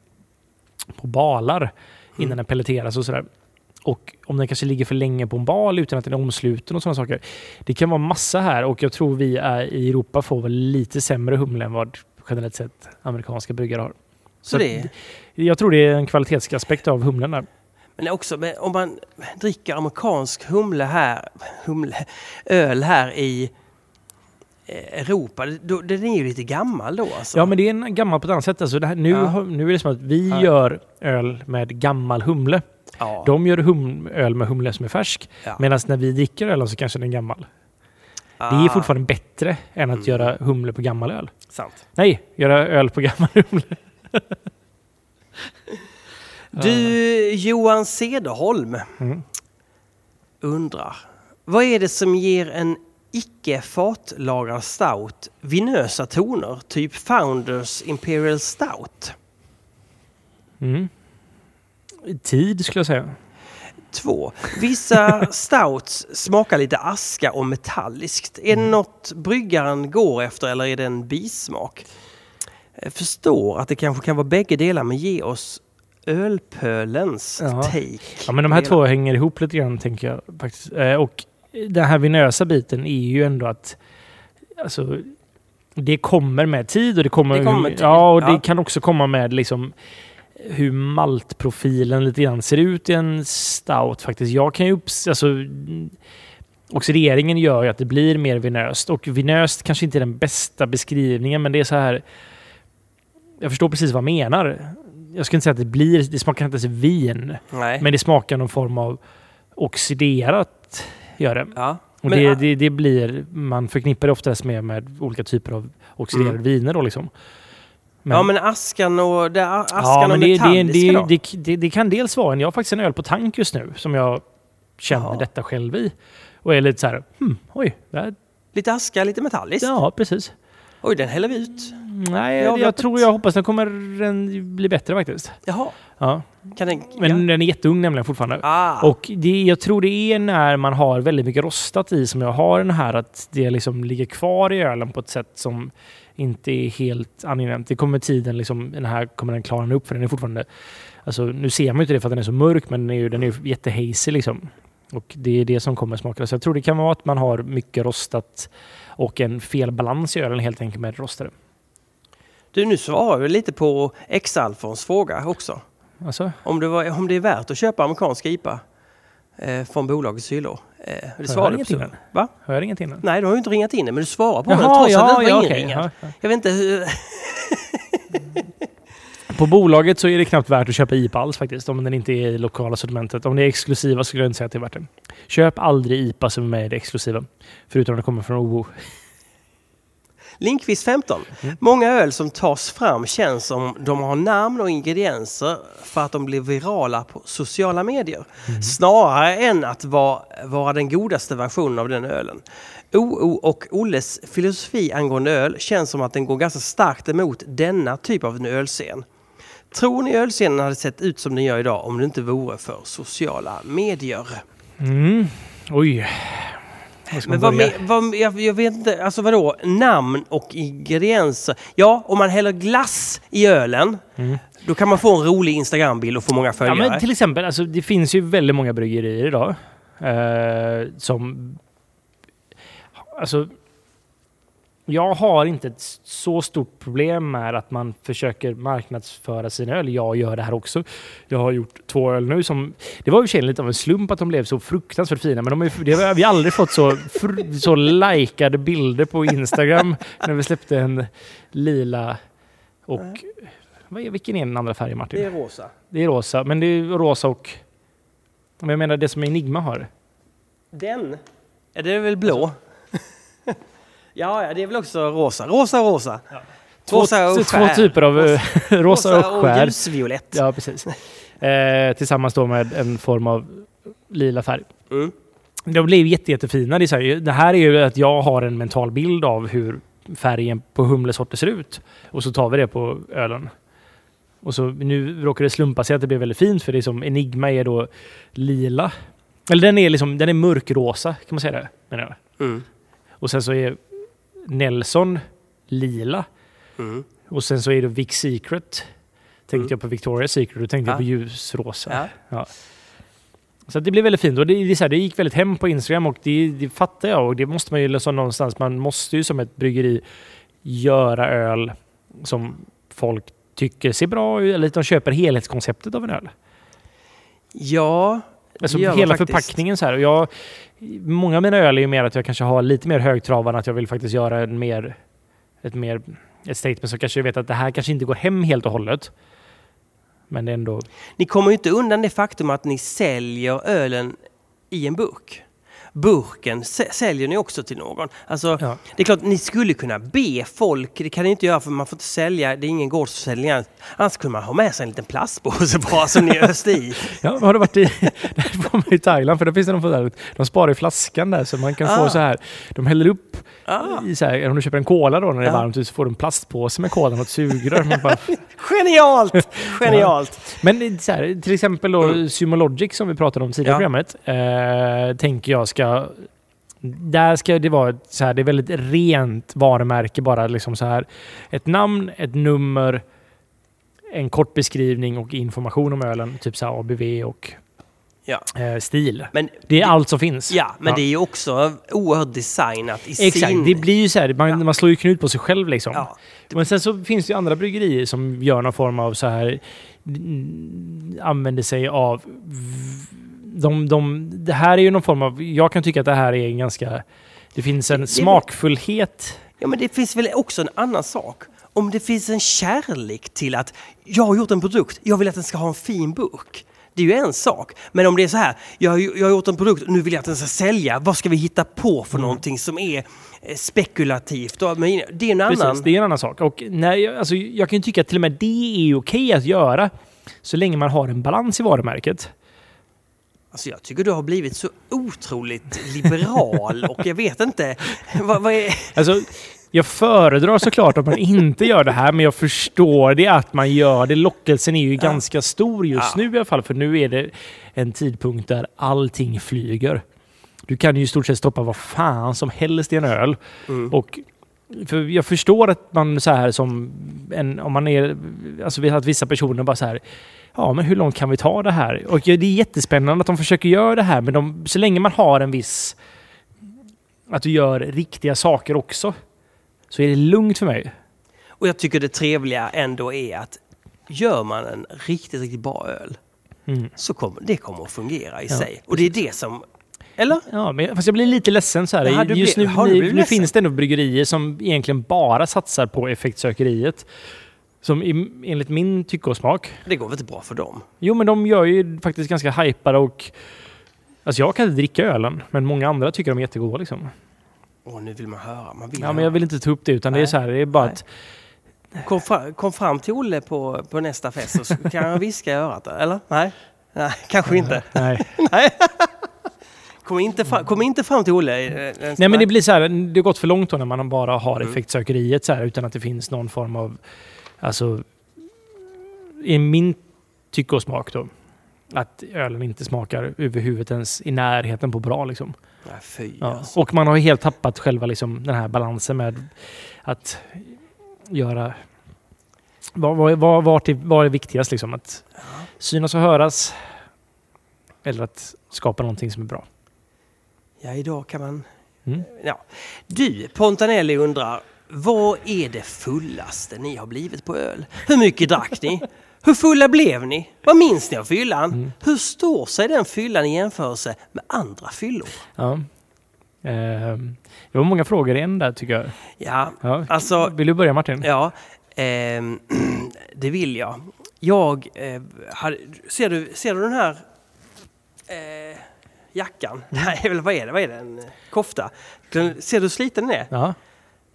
på balar innan Mm. den pelleteras och sådär. Och om den kanske ligger för länge på en bal utan att den är omsluten och sådana saker. Det kan vara massa här och jag tror vi är, i Europa får väl lite sämre humle än vad generellt sett amerikanska bryggare har. Så det. Jag tror det är en kvalitetsaspekt av humlen där. Men också men om man dricker amerikansk humle här, humle, öl här i eh, Europa, då, den är ju lite gammal då alltså. Ja, men det är en gammal på ett annat sätt. Alltså här, nu, Ja. nu är det som att vi Ja. gör öl med gammal humle. Ja. De gör hum, öl med humle som är färsk. Ja. Medan när vi dricker ölen så kanske den är gammal. Det är Ah, fortfarande bättre än att Mm. göra humle på gammal öl. sant. Nej, göra öl på gammal humle. Du, Johan Cederholm Mm. undrar. Vad är det som ger en icke fatlagrad stout vinösa toner, typ Founders Imperial Stout? Mm. Tid skulle jag säga. Två. Vissa stouts smakar lite aska och metalliskt. Är det Mm. något bryggaren går efter eller är det en bismak? Jag förstår att det kanske kan vara bägge delar men ge oss ölpölens Ja. take. Ja, men de här två hänger ihop lite grann tänker jag faktiskt. Eh, och den här vinösa biten är ju ändå att alltså, det kommer med tid och det kommer, Det kommer med tid, Ja, och ja. det kan också komma med liksom hur maltprofilen lite grann ser ut i en stout faktiskt. Jag kan ju upps, alltså, oxideringen gör ju att det blir mer vinöst och vinöst kanske inte är den bästa beskrivningen men det är så här jag förstår precis vad jag menar. Jag skulle inte säga att det blir, det smakar inte ens vin. Nej. Men det smakar någon form av oxiderat. Gör det. ja. Och Men, det, det, det blir, man förknippar det oftast med, med olika typer av oxiderade Mm. viner. Då liksom. Men, ja men askan och, det, askan ja, och men det, det, metalliska det, det, det, det kan dels vara en, jag har faktiskt en öl på tank just nu som jag känner Jaha. detta själv i. Och är lite så här, hmm, oj, här, Lite aska, lite metalliskt? ja precis. Oj, den häller vi ut. Nej, Ja, jag, har tror, jag hoppas den kommer den bli bättre faktiskt. Jaha. Ja. Kan den... Men ja. den är jätteung nämligen fortfarande. Ah. Och det, jag tror det är när man har väldigt mycket rostat i som jag har den här att det liksom ligger kvar i ölen på ett sätt som inte är helt angenämt. Det kommer tiden, liksom, den här kommer den klarna upp för den är fortfarande... Alltså, nu ser man ju inte det för att den är så mörk men den är ju, den är ju jättehazy liksom. Och det är det som kommer smaka. Så jag tror det kan vara att man har mycket rostat och en fel balans i ölen helt enkelt med rostade. Du, nu svarar du lite på X-Alfons fråga också. Alltså, Om det, var, om det är värt att köpa amerikansk IPA eh, från bolagets hyllor. Eh, det svarade du på. in den? Va? Har jag ringat in den? Nej, du har ju inte ringat in men du svarar på den trots ja, att ja, var okej. inringad. Ja, ja. Jag vet inte hur... På bolaget så är det knappt värt att köpa IPA alls faktiskt. Om den inte är i lokala sortimentet. Om det är exklusiva skulle jag inte säga att det är värt det. Köp aldrig IPA som är med i det exklusiva. Förutom om det kommer från OBO. Linkvist 15. Mm. Många öl som tas fram känns som de har namn och ingredienser för att de blir virala på sociala medier. Mm. Snarare än att vara, vara den godaste versionen av den ölen. OO och Olles filosofi angående öl känns som att den går ganska starkt emot denna typ av en ölscen. Tror ni ölscenen hade sett ut som den gör idag om det inte vore för sociala medier? Mm. Oj. Men vad, börja? me- vad, jag, jag vet inte, alltså vadå? Namn och ingredienser. Ja, om man häller glass i ölen, Mm. då kan man få en rolig Instagrambild och få många Ja, följare. men till exempel, alltså, det finns ju väldigt många bryggerier idag. Eh, som... Alltså... Jag har inte ett så stort problem med att man försöker marknadsföra sin öl. Jag gör det här också. Jag har gjort två öl nu som... Det var ju lite av en slump att de blev så fruktansvärt fina. Men de är, det har vi har aldrig fått så, fr, så likade bilder på Instagram när vi släppte en lila och... Vad är, vilken är den andra färgen Martin? det är rosa. Det är rosa, men det är rosa och... Men jag menar det som Enigma har. Den, är det väl blå? Ja, ja, det är väl också rosa. Rosa och rosa. Två, Rosa och två skär. typer av eh, rosa, och skär. ljusviolett. Ja, precis. Eh, tillsammans då med en form av lila färg. Mm. De blev jätte, jättefina. Det, är så här, det här är ju att jag har en mental bild av hur färgen på humlesorter ser ut. Och så tar vi det på ölen. Och så nu råkar det slumpa sig att det blir väldigt fint för det är som Enigma är då lila. Eller den är liksom, den är mörkrosa kan man säga det. Menar jag. Mm. Och sen så är Nelson lila. Mm. Och sen så är det Vic Secret. Tänkte Mm. jag på Victoria's Secret och då tänkte Ja. jag på ljusrosa. Ja. Så att det blev väldigt fint och det, det, så här, det gick väldigt hem på Instagram och det, det fattar jag och det måste man ju liksom någonstans. Man måste ju som ett bryggeri göra öl som folk tycker ser bra ut eller att de köper helhetskonceptet av en öl. Ja, Alltså man hela förpackningen så här. Och jag, många av mina öl är ju mer att jag kanske har lite mer högtravande, att jag vill faktiskt göra en mer, ett mer ett statement som kanske jag vet att det här kanske inte går hem helt och hållet. Men det är ändå... Ni kommer ju inte undan det faktum att ni säljer ölen i en burk. Burken sä- säljer ni också till någon. Alltså, Ja. Det är klart, ni skulle kunna be folk, det kan ni inte göra för man får inte sälja, det är ingen gårdsförsäljning. Annars kunde man ha med sig en liten plastpåse bara som ni öste i. Ja, har du varit i, där man i Thailand? För då finns det där, de sparar i flaskan där så man kan få Ah. så här. De häller upp Ah, i så här, om du köper en cola då när det är Ja. varmt så får du en plastpåse med kolan och ett sugrör. Bara, genialt! Genialt! Men det är så här, till exempel då Mm. Symologic som vi pratade om tidigare i Ja. programmet. Eh, tänker jag ska... Där ska det vara så här, det är väldigt rent varumärke bara liksom så här. Ett namn, ett nummer, en kort beskrivning och information om ölen. Typ så här ABV och Ja. eh, stil. Men, Det är allt som finns. ja, men det är ju också oerhört designat i Exakt, sin... det blir ju så här, man, Ja. man slår ju knut på sig själv liksom. Ja. Men sen så finns det ju andra bryggerier som gör någon form av så här använder sig av de, de, det här är ju någon form av, jag kan tycka att det här är en ganska, det finns en Det- smakfullhet. Ja, men det finns väl också en annan sak. Om det finns en kärlek till att jag har gjort en produkt, jag vill att den ska ha en fin burk. Det är ju en sak. Men om det är så här, jag har, jag har gjort en produkt, nu vill jag att den ska sälja. Vad ska vi hitta på för någonting som är eh, spekulativt? Och- men Det är en annan... Precis, det är en annan sak. Och när jag, alltså, jag kan ju tycka att till och med det är okej att göra så länge man har en balans i varumärket. Alltså jag tycker du har blivit så otroligt liberal och jag vet inte. Vad, vad är... Alltså, jag föredrar såklart att man inte gör det här, men jag förstår det att man gör det. Lockelsen är ju ganska stor just Ja. nu i alla fall, för nu är det en tidpunkt där allting flyger. Du kan ju i stort sett stoppa vad fan som helst i en öl. Mm. Och för jag förstår att man så här som en, om man är, alltså vi har att vissa personer bara så här, ja men hur långt kan vi ta det här? Och det är jättespännande att de försöker göra det här, men de, så länge man har en viss, att du gör riktiga saker också, så är det lugnt för mig. Och jag tycker det trevliga ändå är att gör man en riktigt, riktigt bra öl Mm. så kommer det kommer att fungera i Ja, sig. Och det är det som... Eller? Ja, men fast jag blir lite ledsen så här. Jaha, Just blir- nu, nu, nu finns det ändå bryggerier som egentligen bara satsar på effektsökeriet. Som i, enligt min tycke och smak Det går väl inte bra för dem? Jo, men de gör ju faktiskt ganska hypade och... Alltså jag kan inte dricka ölen, men många andra tycker de är jättegoda liksom. Åh, nu vill man höra. Man vill Ja, höra. men jag vill inte ta upp det, utan det är Nej. så här, det är bara Nej. att... kom, fram, kom fram till Olle på, på nästa fest så kan jag viska i örat. Eller? Nej? Nej, kanske inte. Nej. Kom inte, fram, kom inte fram till Olle. eh, eh, Nej, men det blir så här, det har gått för långt då när man bara har Mm. effektsökeriet så här, utan att det finns någon form av... Alltså... I min tycke och smak då. Att ölen inte smakar överhuvudtaget ens i närheten på bra liksom. Nej, fy Ja. alltså. Och man har helt tappat själva liksom, den här balansen med att göra... Vad, vad, vad, vart är, vad är viktigast? Liksom? Att synas och höras eller att skapa någonting som är bra. Ja, idag kan man... Mm. Ja. Du, Pontanelli undrar, vad är det fullaste ni har blivit på öl? Hur mycket drack ni? Hur fulla blev ni? Vad minns ni av fyllan? Mm. Hur står sig den fyllan i jämförelse med andra fyllor? Ja. Ehm, det var många frågor i en där tycker jag. Ja, Ja. alltså... Vill du börja Martin? Ja, ehm, det vill jag. Jag eh, hade, ser, du, ser du den här eh, jackan? Nej, eller vad är det? Vad är det? En eh, kofta? Ser du hur sliten den är? Ja.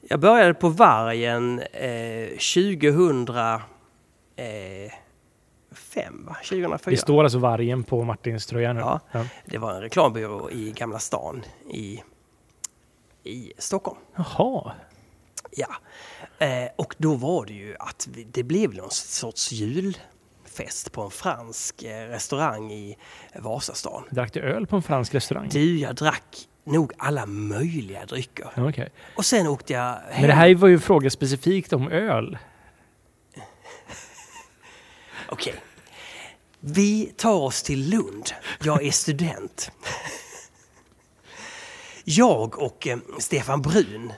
Jag började på Vargen eh, 2005, va? 2004. Det står alltså vargen på Martins tröja nu. Ja. Ja. Det var en reklambyrå i Gamla stan i, i Stockholm. Jaha. Ja, eh, och då var det ju att det blev någon sorts julfest på en fransk eh, restaurang i Vasastan. Drack du öl på en fransk restaurang? Du, jag drack nog alla möjliga drycker. Okej. Och sen åkte jag hem. Men det här var ju en fråga specifikt om öl. Okej. Vi tar oss till Lund. Jag är student. Jag och eh, Stefan Brun,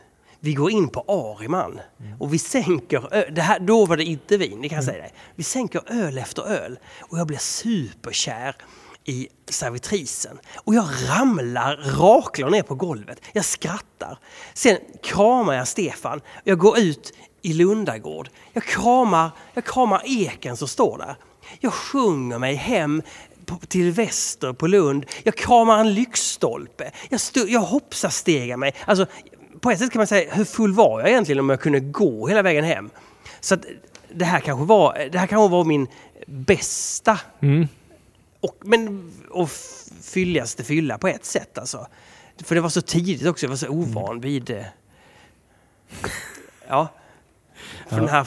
vi går in på Ariman och vi sänker öl. Det här, då var det inte vin, det kan jag säga dig. Vi sänker öl efter öl och jag blir superkär i servitrisen. Och jag ramlar raklar ner på golvet. Jag skrattar. Sen kramar jag Stefan. Jag går ut i Lundagård. Jag kramar, jag kramar eken som står där. Jag sjunger mig hem till väster på Lund. Jag kramar en lyktstolpe. Jag, jag hoppsar mig. Alltså, på ett sätt kan man säga, hur full var jag egentligen om jag kunde gå hela vägen hem? Så att det här kanske var, det här kanske var min bästa Mm. och, men, och fylligaste fylla på ett sätt alltså. För det var så tidigt också, jag var så ovan vid det. Ja. För Ja. Den, här,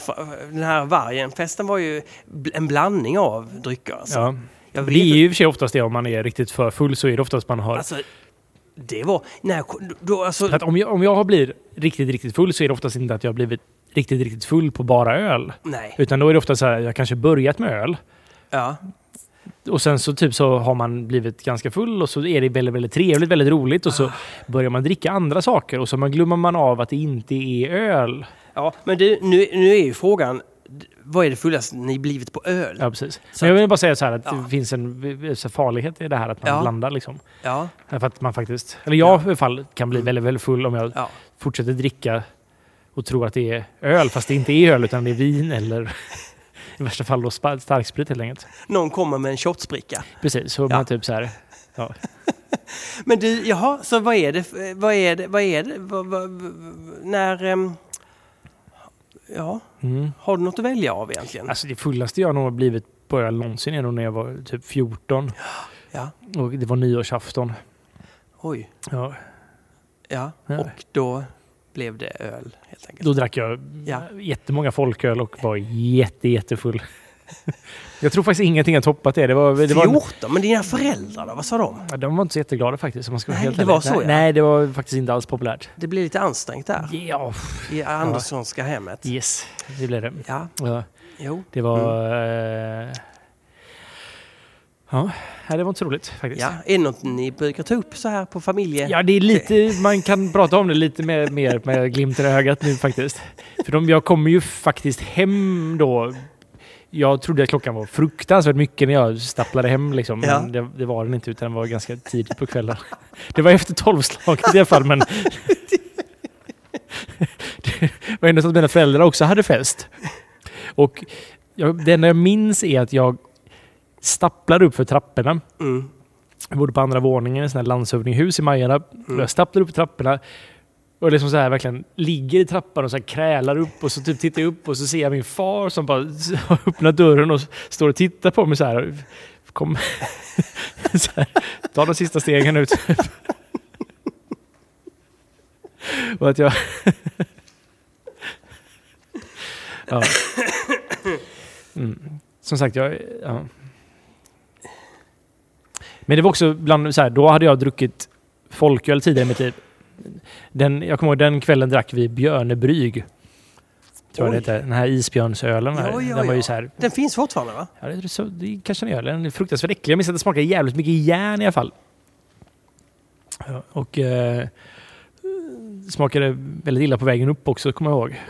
den här vargen-festen var ju en blandning av drycker. Alltså. Ja. Det är ju i och för sig oftast det om man är riktigt för full så är det oftast man har... Alltså, det var... När då, alltså, att om, jag, om jag har blivit riktigt, riktigt full så är det oftast inte att jag har blivit riktigt, riktigt full på bara öl. nej. Utan då är det ofta så här, jag kanske börjat med öl. Ja. Och sen så typ så har man blivit ganska full och så är det väldigt, väldigt trevligt, väldigt roligt och så börjar man dricka andra saker och så man glömmer man av att det inte är öl. ja, men du, nu, nu är ju frågan, vad är det fullaste ni blivit på öl? Ja, precis. Så Men jag vill bara säga så här att Ja. det finns en farlighet i det här att man Ja. blandar liksom. Ja. För att man faktiskt, eller jag i alla fall kan bli väldigt, väldigt full om jag ja. fortsätter dricka och tror att det är öl fast det inte är öl utan det är vin eller i värsta fall då starksprit helt enkelt. Någon kommer med en shotsbricka. Precis, så man typ så här. Ja. Men du, jaha, så vad är det, vad är det, vad är det, vad, vad, när... ehm, ja, Mm. har du något att välja av egentligen? Alltså det fullaste jag nog har blivit på öl någonsin är nog när jag var typ 14 Ja, och det var nyårsafton. oj, Ja, ja. Ja. Och då blev det öl helt enkelt. då drack jag Ja. jättemånga folköl och var jätte, jättefull. jag tror faktiskt ingenting har toppat det. Det var, det var, 14, men dina föräldrar då, vad sa de? Ja, de var inte så jätteglada faktiskt. Om man ska Nej, helt det var så, nej, ja. nej, det var faktiskt inte alls populärt. Det blev lite ansträngt där, Ja, i Anderssonska hemmet. yes, det blev det. Ja, Ja, jo. det var... Eh, ja, det var inte så roligt faktiskt. Ja, är det något ni brukar ta upp så här på familje? Ja, det är lite, man kan prata om det lite mer, mer med glimten i ögat nu faktiskt. För de, jag kommer ju faktiskt hem då. Jag trodde att klockan var fruktansvärt mycket när jag stapplade hem. Liksom. Ja. Men det, det var den inte, utan den var ganska tidigt på kvällen. Det var efter tolvslaget i alla fall, men... det var ändå så att mina föräldrar också hade fest. Och jag, det enda jag minns är att jag stapplade upp för trapporna. Mm. Jag bodde på andra våningen i ett landshövdingehus i Majorna. Och Jag stapplar upp i trapporna och liksom så här verkligen ligger i trappan och så här krälar upp och så typ tittar jag upp och så ser jag min far som bara har öppnat dörren och står och tittar på mig så här. Kom. så här ta de sista stegen ut. och att jag... ja. Mm. Som sagt, jag... Ja. Men det var också bland så här, då hade jag druckit folköl tidigare i mitt liv. Den, jag kommer ihåg den kvällen drack vi Björnebryg. Tror jag det heter. Den här isbjörnsölen. här. Ja, ja, den var ju så här, Den finns fortfarande va? ja, det, så, det kanske den gör. Den är fruktansvärt äcklig. Jag minns att det smakade jävligt mycket järn i alla fall. Ja, och eh, smakade väldigt illa på vägen upp också, kommer jag ihåg.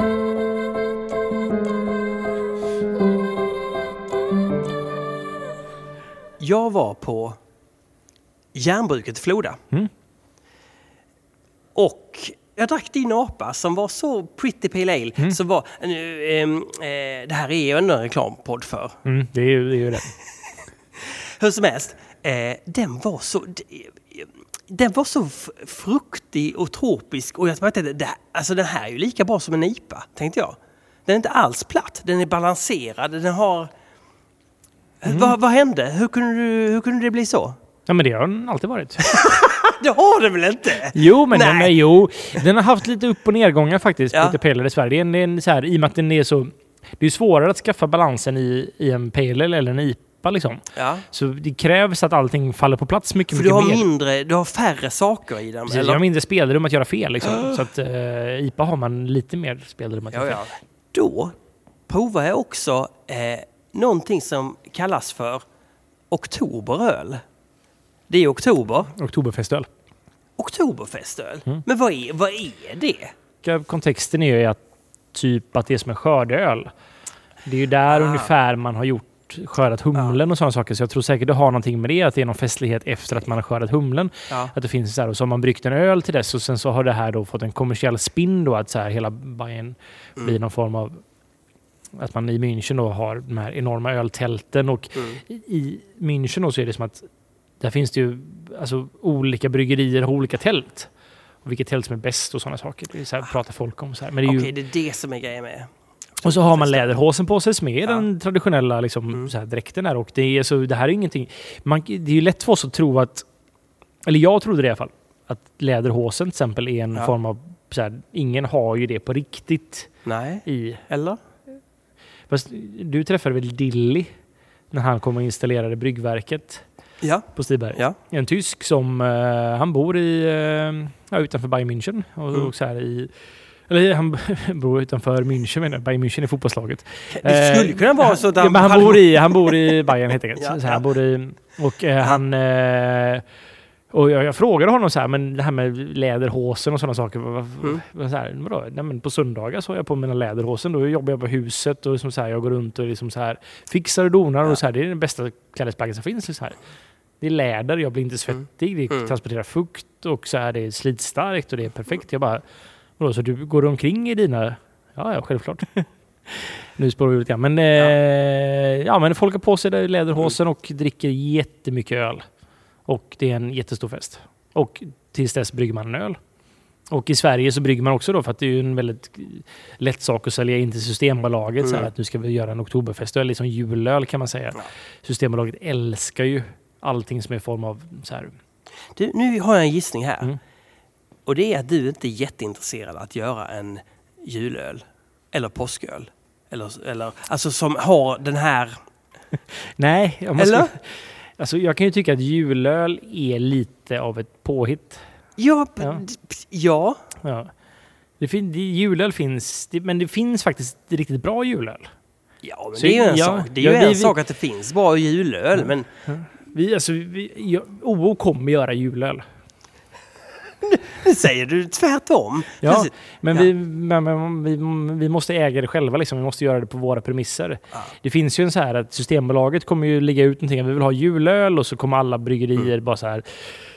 Jag var på järnbruket i Floda. Mm. Och jag drack din apa som var så pretty pale ale. Mm. Som var, nu, ehm, eh, det här är ju ändå en reklampodd för. Mm, det, är ju, det är ju det. Hur som helst, eh, den var så... Den var så fruktig och tropisk och jag tänkte, det, här- alltså den här är ju lika bra som en IPA, tänkte jag. Den är inte alls platt, den är balanserad, den har... Mm. Vad, vad hände? Hur kunde, du, hur kunde det bli så? Ja, men det har den alltid varit. Det har den väl inte? Jo, men den, är, Nej. jo, den har haft lite upp och nedgångar faktiskt. Ja. Ja. Pale Ale i Sverige. Det är en, det är en, så här, I och med att den är så... Det är svårare att skaffa balansen i, i en Pale Ale eller en IPA. Liksom. Ja. Så det krävs att allting faller på plats mycket, För mycket du har mer. mindre, du har färre saker i den? Precis, jag har mindre spelrum att göra fel. Liksom. Så att eh, IPA har man lite mer spelrum att Ja, göra ja. fel. Då provar jag också eh, någonting som kallas för oktoberöl. Det är oktober, Oktoberfestöl. oktoberfestöl. Mm. Men vad är, vad är det? Kontexten är ju att typ att det är som en skördeöl. Det är ju där Ah. ungefär man har gjort skördat humlen och sådana saker. Så jag tror säkert det har någonting med det, att det är någon festlighet efter att man har skördat humlen. Ja. Att det finns så här, och så har man bryggt en öl till dess och sen så har det här då fått en kommersiell spin då, att så här hela Bayern Mm. blir någon form av att man i München då har de här enorma öltälten och Mm. i- i München då så är det som att där finns det ju alltså, olika bryggerier har olika tält. Och vilket tält som är bäst och sådana saker. Det så här, pratar folk om. Så här. Men det är ju, Okej, det är det som är grejen med. och så har man läderhosen på sig som är Ja. den traditionella liksom, Mm. så här, dräkten där. Och det, är, så, det här är ingenting... Man, det är ju lätt för oss att tro att... Eller jag trodde det i alla fall. Att läderhosen till exempel är en Ja. form av... Så här, ingen har ju det på riktigt Nej, i... eller? Fast du träffade väl Dilly när han kom och installerade bryggverket Ja. på Stiberg? Ja. En tysk som... eh, han bor i... eh, ja, utanför Bayern München. Och, Mm. och så här i... Eller han bor utanför München menar. Bayern München är fotbollslaget. Det skulle kunna vara så ja, men han, bor i, han bor i Bayern helt enkelt. Ja, så här, han bor i, och eh, han... Eh, och jag, jag frågade honom så här, men det här med läderhosen och sådana saker. Mm. så här, vadå? Nej, men på söndagar så har jag på mina läderhosen. Då jobbar jag på huset och liksom så här, jag går runt och liksom så här, fixar och donar. Ja. Och så här, det är den bästa klädesplaggen som finns. Så här. Det är läder, jag blir inte svettig, det Mm. transporterar fukt och så här, det är slitstarkt och det är perfekt. Jag bara, vadå, så du går omkring i dina... Ja, ja, självklart. nu spårar vi ut lite grann. Men, eh, ja, men folk har på sig läderhosen och dricker jättemycket öl. Och det är en jättestor fest. Och tills dess brygger man en öl. Och i Sverige så brygger man också då för att det är ju en väldigt lätt sak att sälja in till Systembolaget. Så här, Mm. att nu ska vi göra en oktoberfestöl, liksom julöl kan man säga. Ja. Systembolaget älskar ju allting som är i form av så här. Du, nu har jag en gissning här. Mm. Och det är att du inte är jätteintresserad att göra en julöl. Eller påsköl. Eller, eller, alltså som har den här... Nej, man Eller? Alltså jag kan ju tycka att julöl är lite av ett påhitt. Ja, Ja. ja. Ja. Det fin, det, julöl finns, det, men det finns faktiskt riktigt bra julöl. Ja, men Så det är ju en ja, sak. Det är ja, ju en vi- sak att det finns bra julöl, men Vi, alltså, vi, OO kommer göra julöl. nu säger du tvärtom. Ja, Precis. men, Ja. Vi, men, men vi, vi måste äga det själva. Liksom. Vi måste göra det på våra premisser. Ja. Det finns ju en så här att Systembolaget kommer ju lägga ut någonting. Vi vill ha julöl och så kommer alla bryggerier Mm. bara så här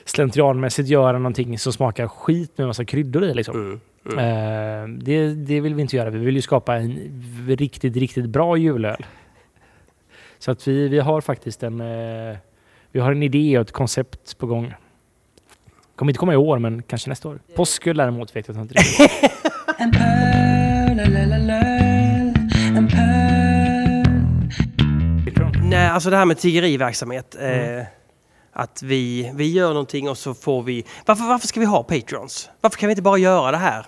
slentrianmässigt göra någonting som smakar skit med massa kryddor i. Liksom. Mm. Mm. Eh, det, det vill vi inte göra. Vi vill ju skapa en riktigt, riktigt bra julöl. Så att vi, vi har faktiskt en, eh, vi har en idé och ett koncept på gång. Kommer inte komma i år, men kanske nästa år. Påsköl däremot vet jag inte riktigt. Nej, alltså det här med tiggeriverksamhet. Mm. Eh, att vi, vi gör någonting och så får vi... Varför, varför ska vi ha patrons? Varför kan vi inte bara göra det här?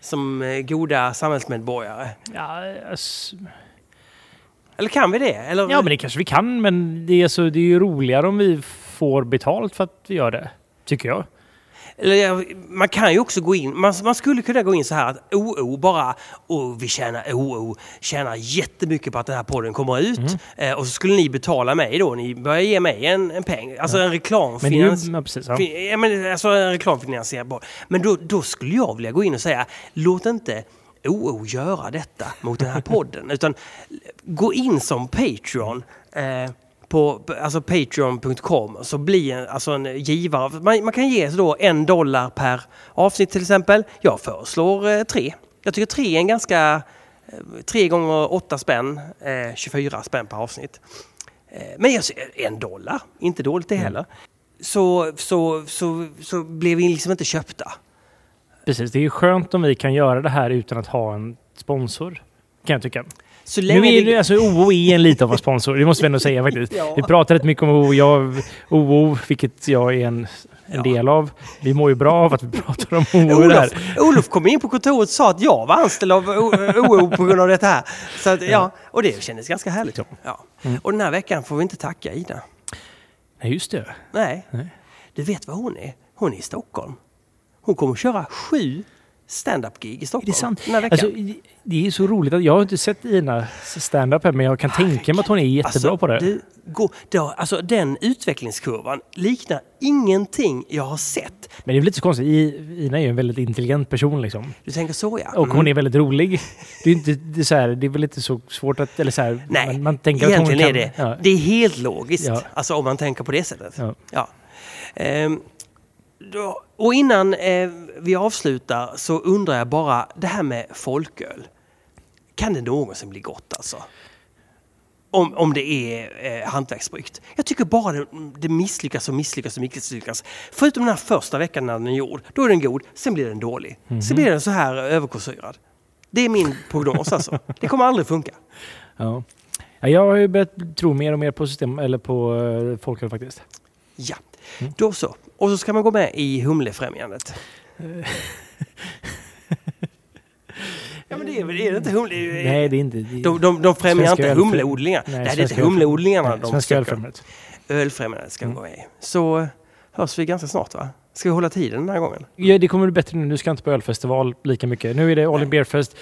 Som eh, goda samhällsmedborgare. ja, alltså, Eller kan vi det? Eller, ja, men det kanske vi kan, men det är, så, det är ju roligare om vi får betalt för att vi gör det. Tycker jag. Eller, ja, man kan ju också gå in, man, man skulle kunna gå in så här att OO bara, och vi tjänar OO, tjänar jättemycket på att den här podden kommer ut. Mm. Eh, och så skulle ni betala mig då, ni börjar ge mig en, en peng, alltså en Men det är reklamfinans... ju, ja, precis. Ja. Fin- Ja, men alltså en reklamfinansierad podd. Men då, då skulle jag vilja gå in och säga, låt inte OO göra detta mot den här podden. utan gå in som Patreon. Eh, på alltså patreon.com så blir en, alltså en givare. Man, man kan ge då en dollar per avsnitt till exempel. Jag föreslår eh, tre. Jag tycker tre är en ganska... Eh, tre gånger åtta spänn, eh, 24 spänn per avsnitt. Eh, men jag en dollar, inte dåligt det heller. Så, så, så, så blev vi liksom inte köpta. Precis, det är ju skönt om vi kan göra det här utan att ha en sponsor. Kan jag tycka. Så länge Nu är det, alltså, OO är en lite av en sponsor, det måste vi ändå säga faktiskt. Ja. Vi pratar rätt mycket om OO, jag, OO, vilket jag är en, en Ja. del av. Vi mår ju bra av att vi pratar om OO det här. Olof, Olof kom in på kontoret och sa att jag var anställd av OO på grund av det här. Så att, ja, och det kändes ganska härligt. Ja. Mm. Och den här veckan får vi inte tacka Ida. Nej, just det. Nej. Nej. Du vet vad hon är? Hon är i Stockholm. Hon kommer att köra sju stand-up-gig i Stockholm Är det sant? den här veckan. Alltså, det är så roligt att jag har inte sett Ina stand-up här, men jag kan tänka mig att hon är jättebra Alltså, på det. Du, gå, då, alltså den utvecklingskurvan liknar ingenting jag har sett. Men det är väl lite så konstigt. Ina är ju en väldigt intelligent person liksom. Du tänker så ja. Och Mm. hon är väldigt rolig. Det är, inte, det är, så här, det är väl inte så svårt att... Eller så här, Nej, man, man tänker att egentligen hon är kan, det. Ja, Det är helt logiskt. Ja. Alltså om man tänker på det sättet. Ja. Ja. Då, och innan eh, vi avslutar så undrar jag bara, det här med folköl. Kan det någonsin bli gott alltså? Om, om det är eh, hantverksbryggt. Jag tycker bara det, det misslyckas och misslyckas och misslyckas. Förutom den här första veckan när den är gjord. Då är den god, sen blir den dålig. Sen blir den så här överkolsyrad. Det är min prognos alltså. Det kommer aldrig funka. ja. Ja, jag har ju börjat tro mer och mer på system, eller på uh, folköl faktiskt. Ja, Mm. då så. Och så ska man gå med i Humlefrämjandet. ja men det är väl är det inte humle... Nej, det är inte... Det är, de, de, de främjar inte ölfräm- humleodlingar. Nej, Nej, det är inte humleodlingarna nej, de Svenska ölfrämjandet. Ölfrämjandet ska vi gå med. Så hörs vi ganska snart va? Ska vi hålla tiden den här gången? Ja, det kommer bli bättre nu. Nu ska inte på ölfestival lika mycket. Nu är det All In Beer Fest.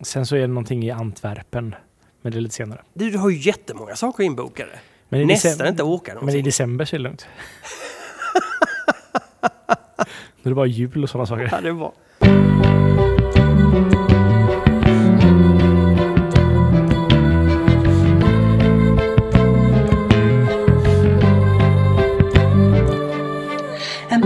Sen så är det någonting i Antwerpen. Men det är lite senare. Du, du har ju jättemånga saker inbokade. Men Nästan december- inte åka Men i någonting. december så är det lugnt. När det var jul och sådana saker. Ja, det var. En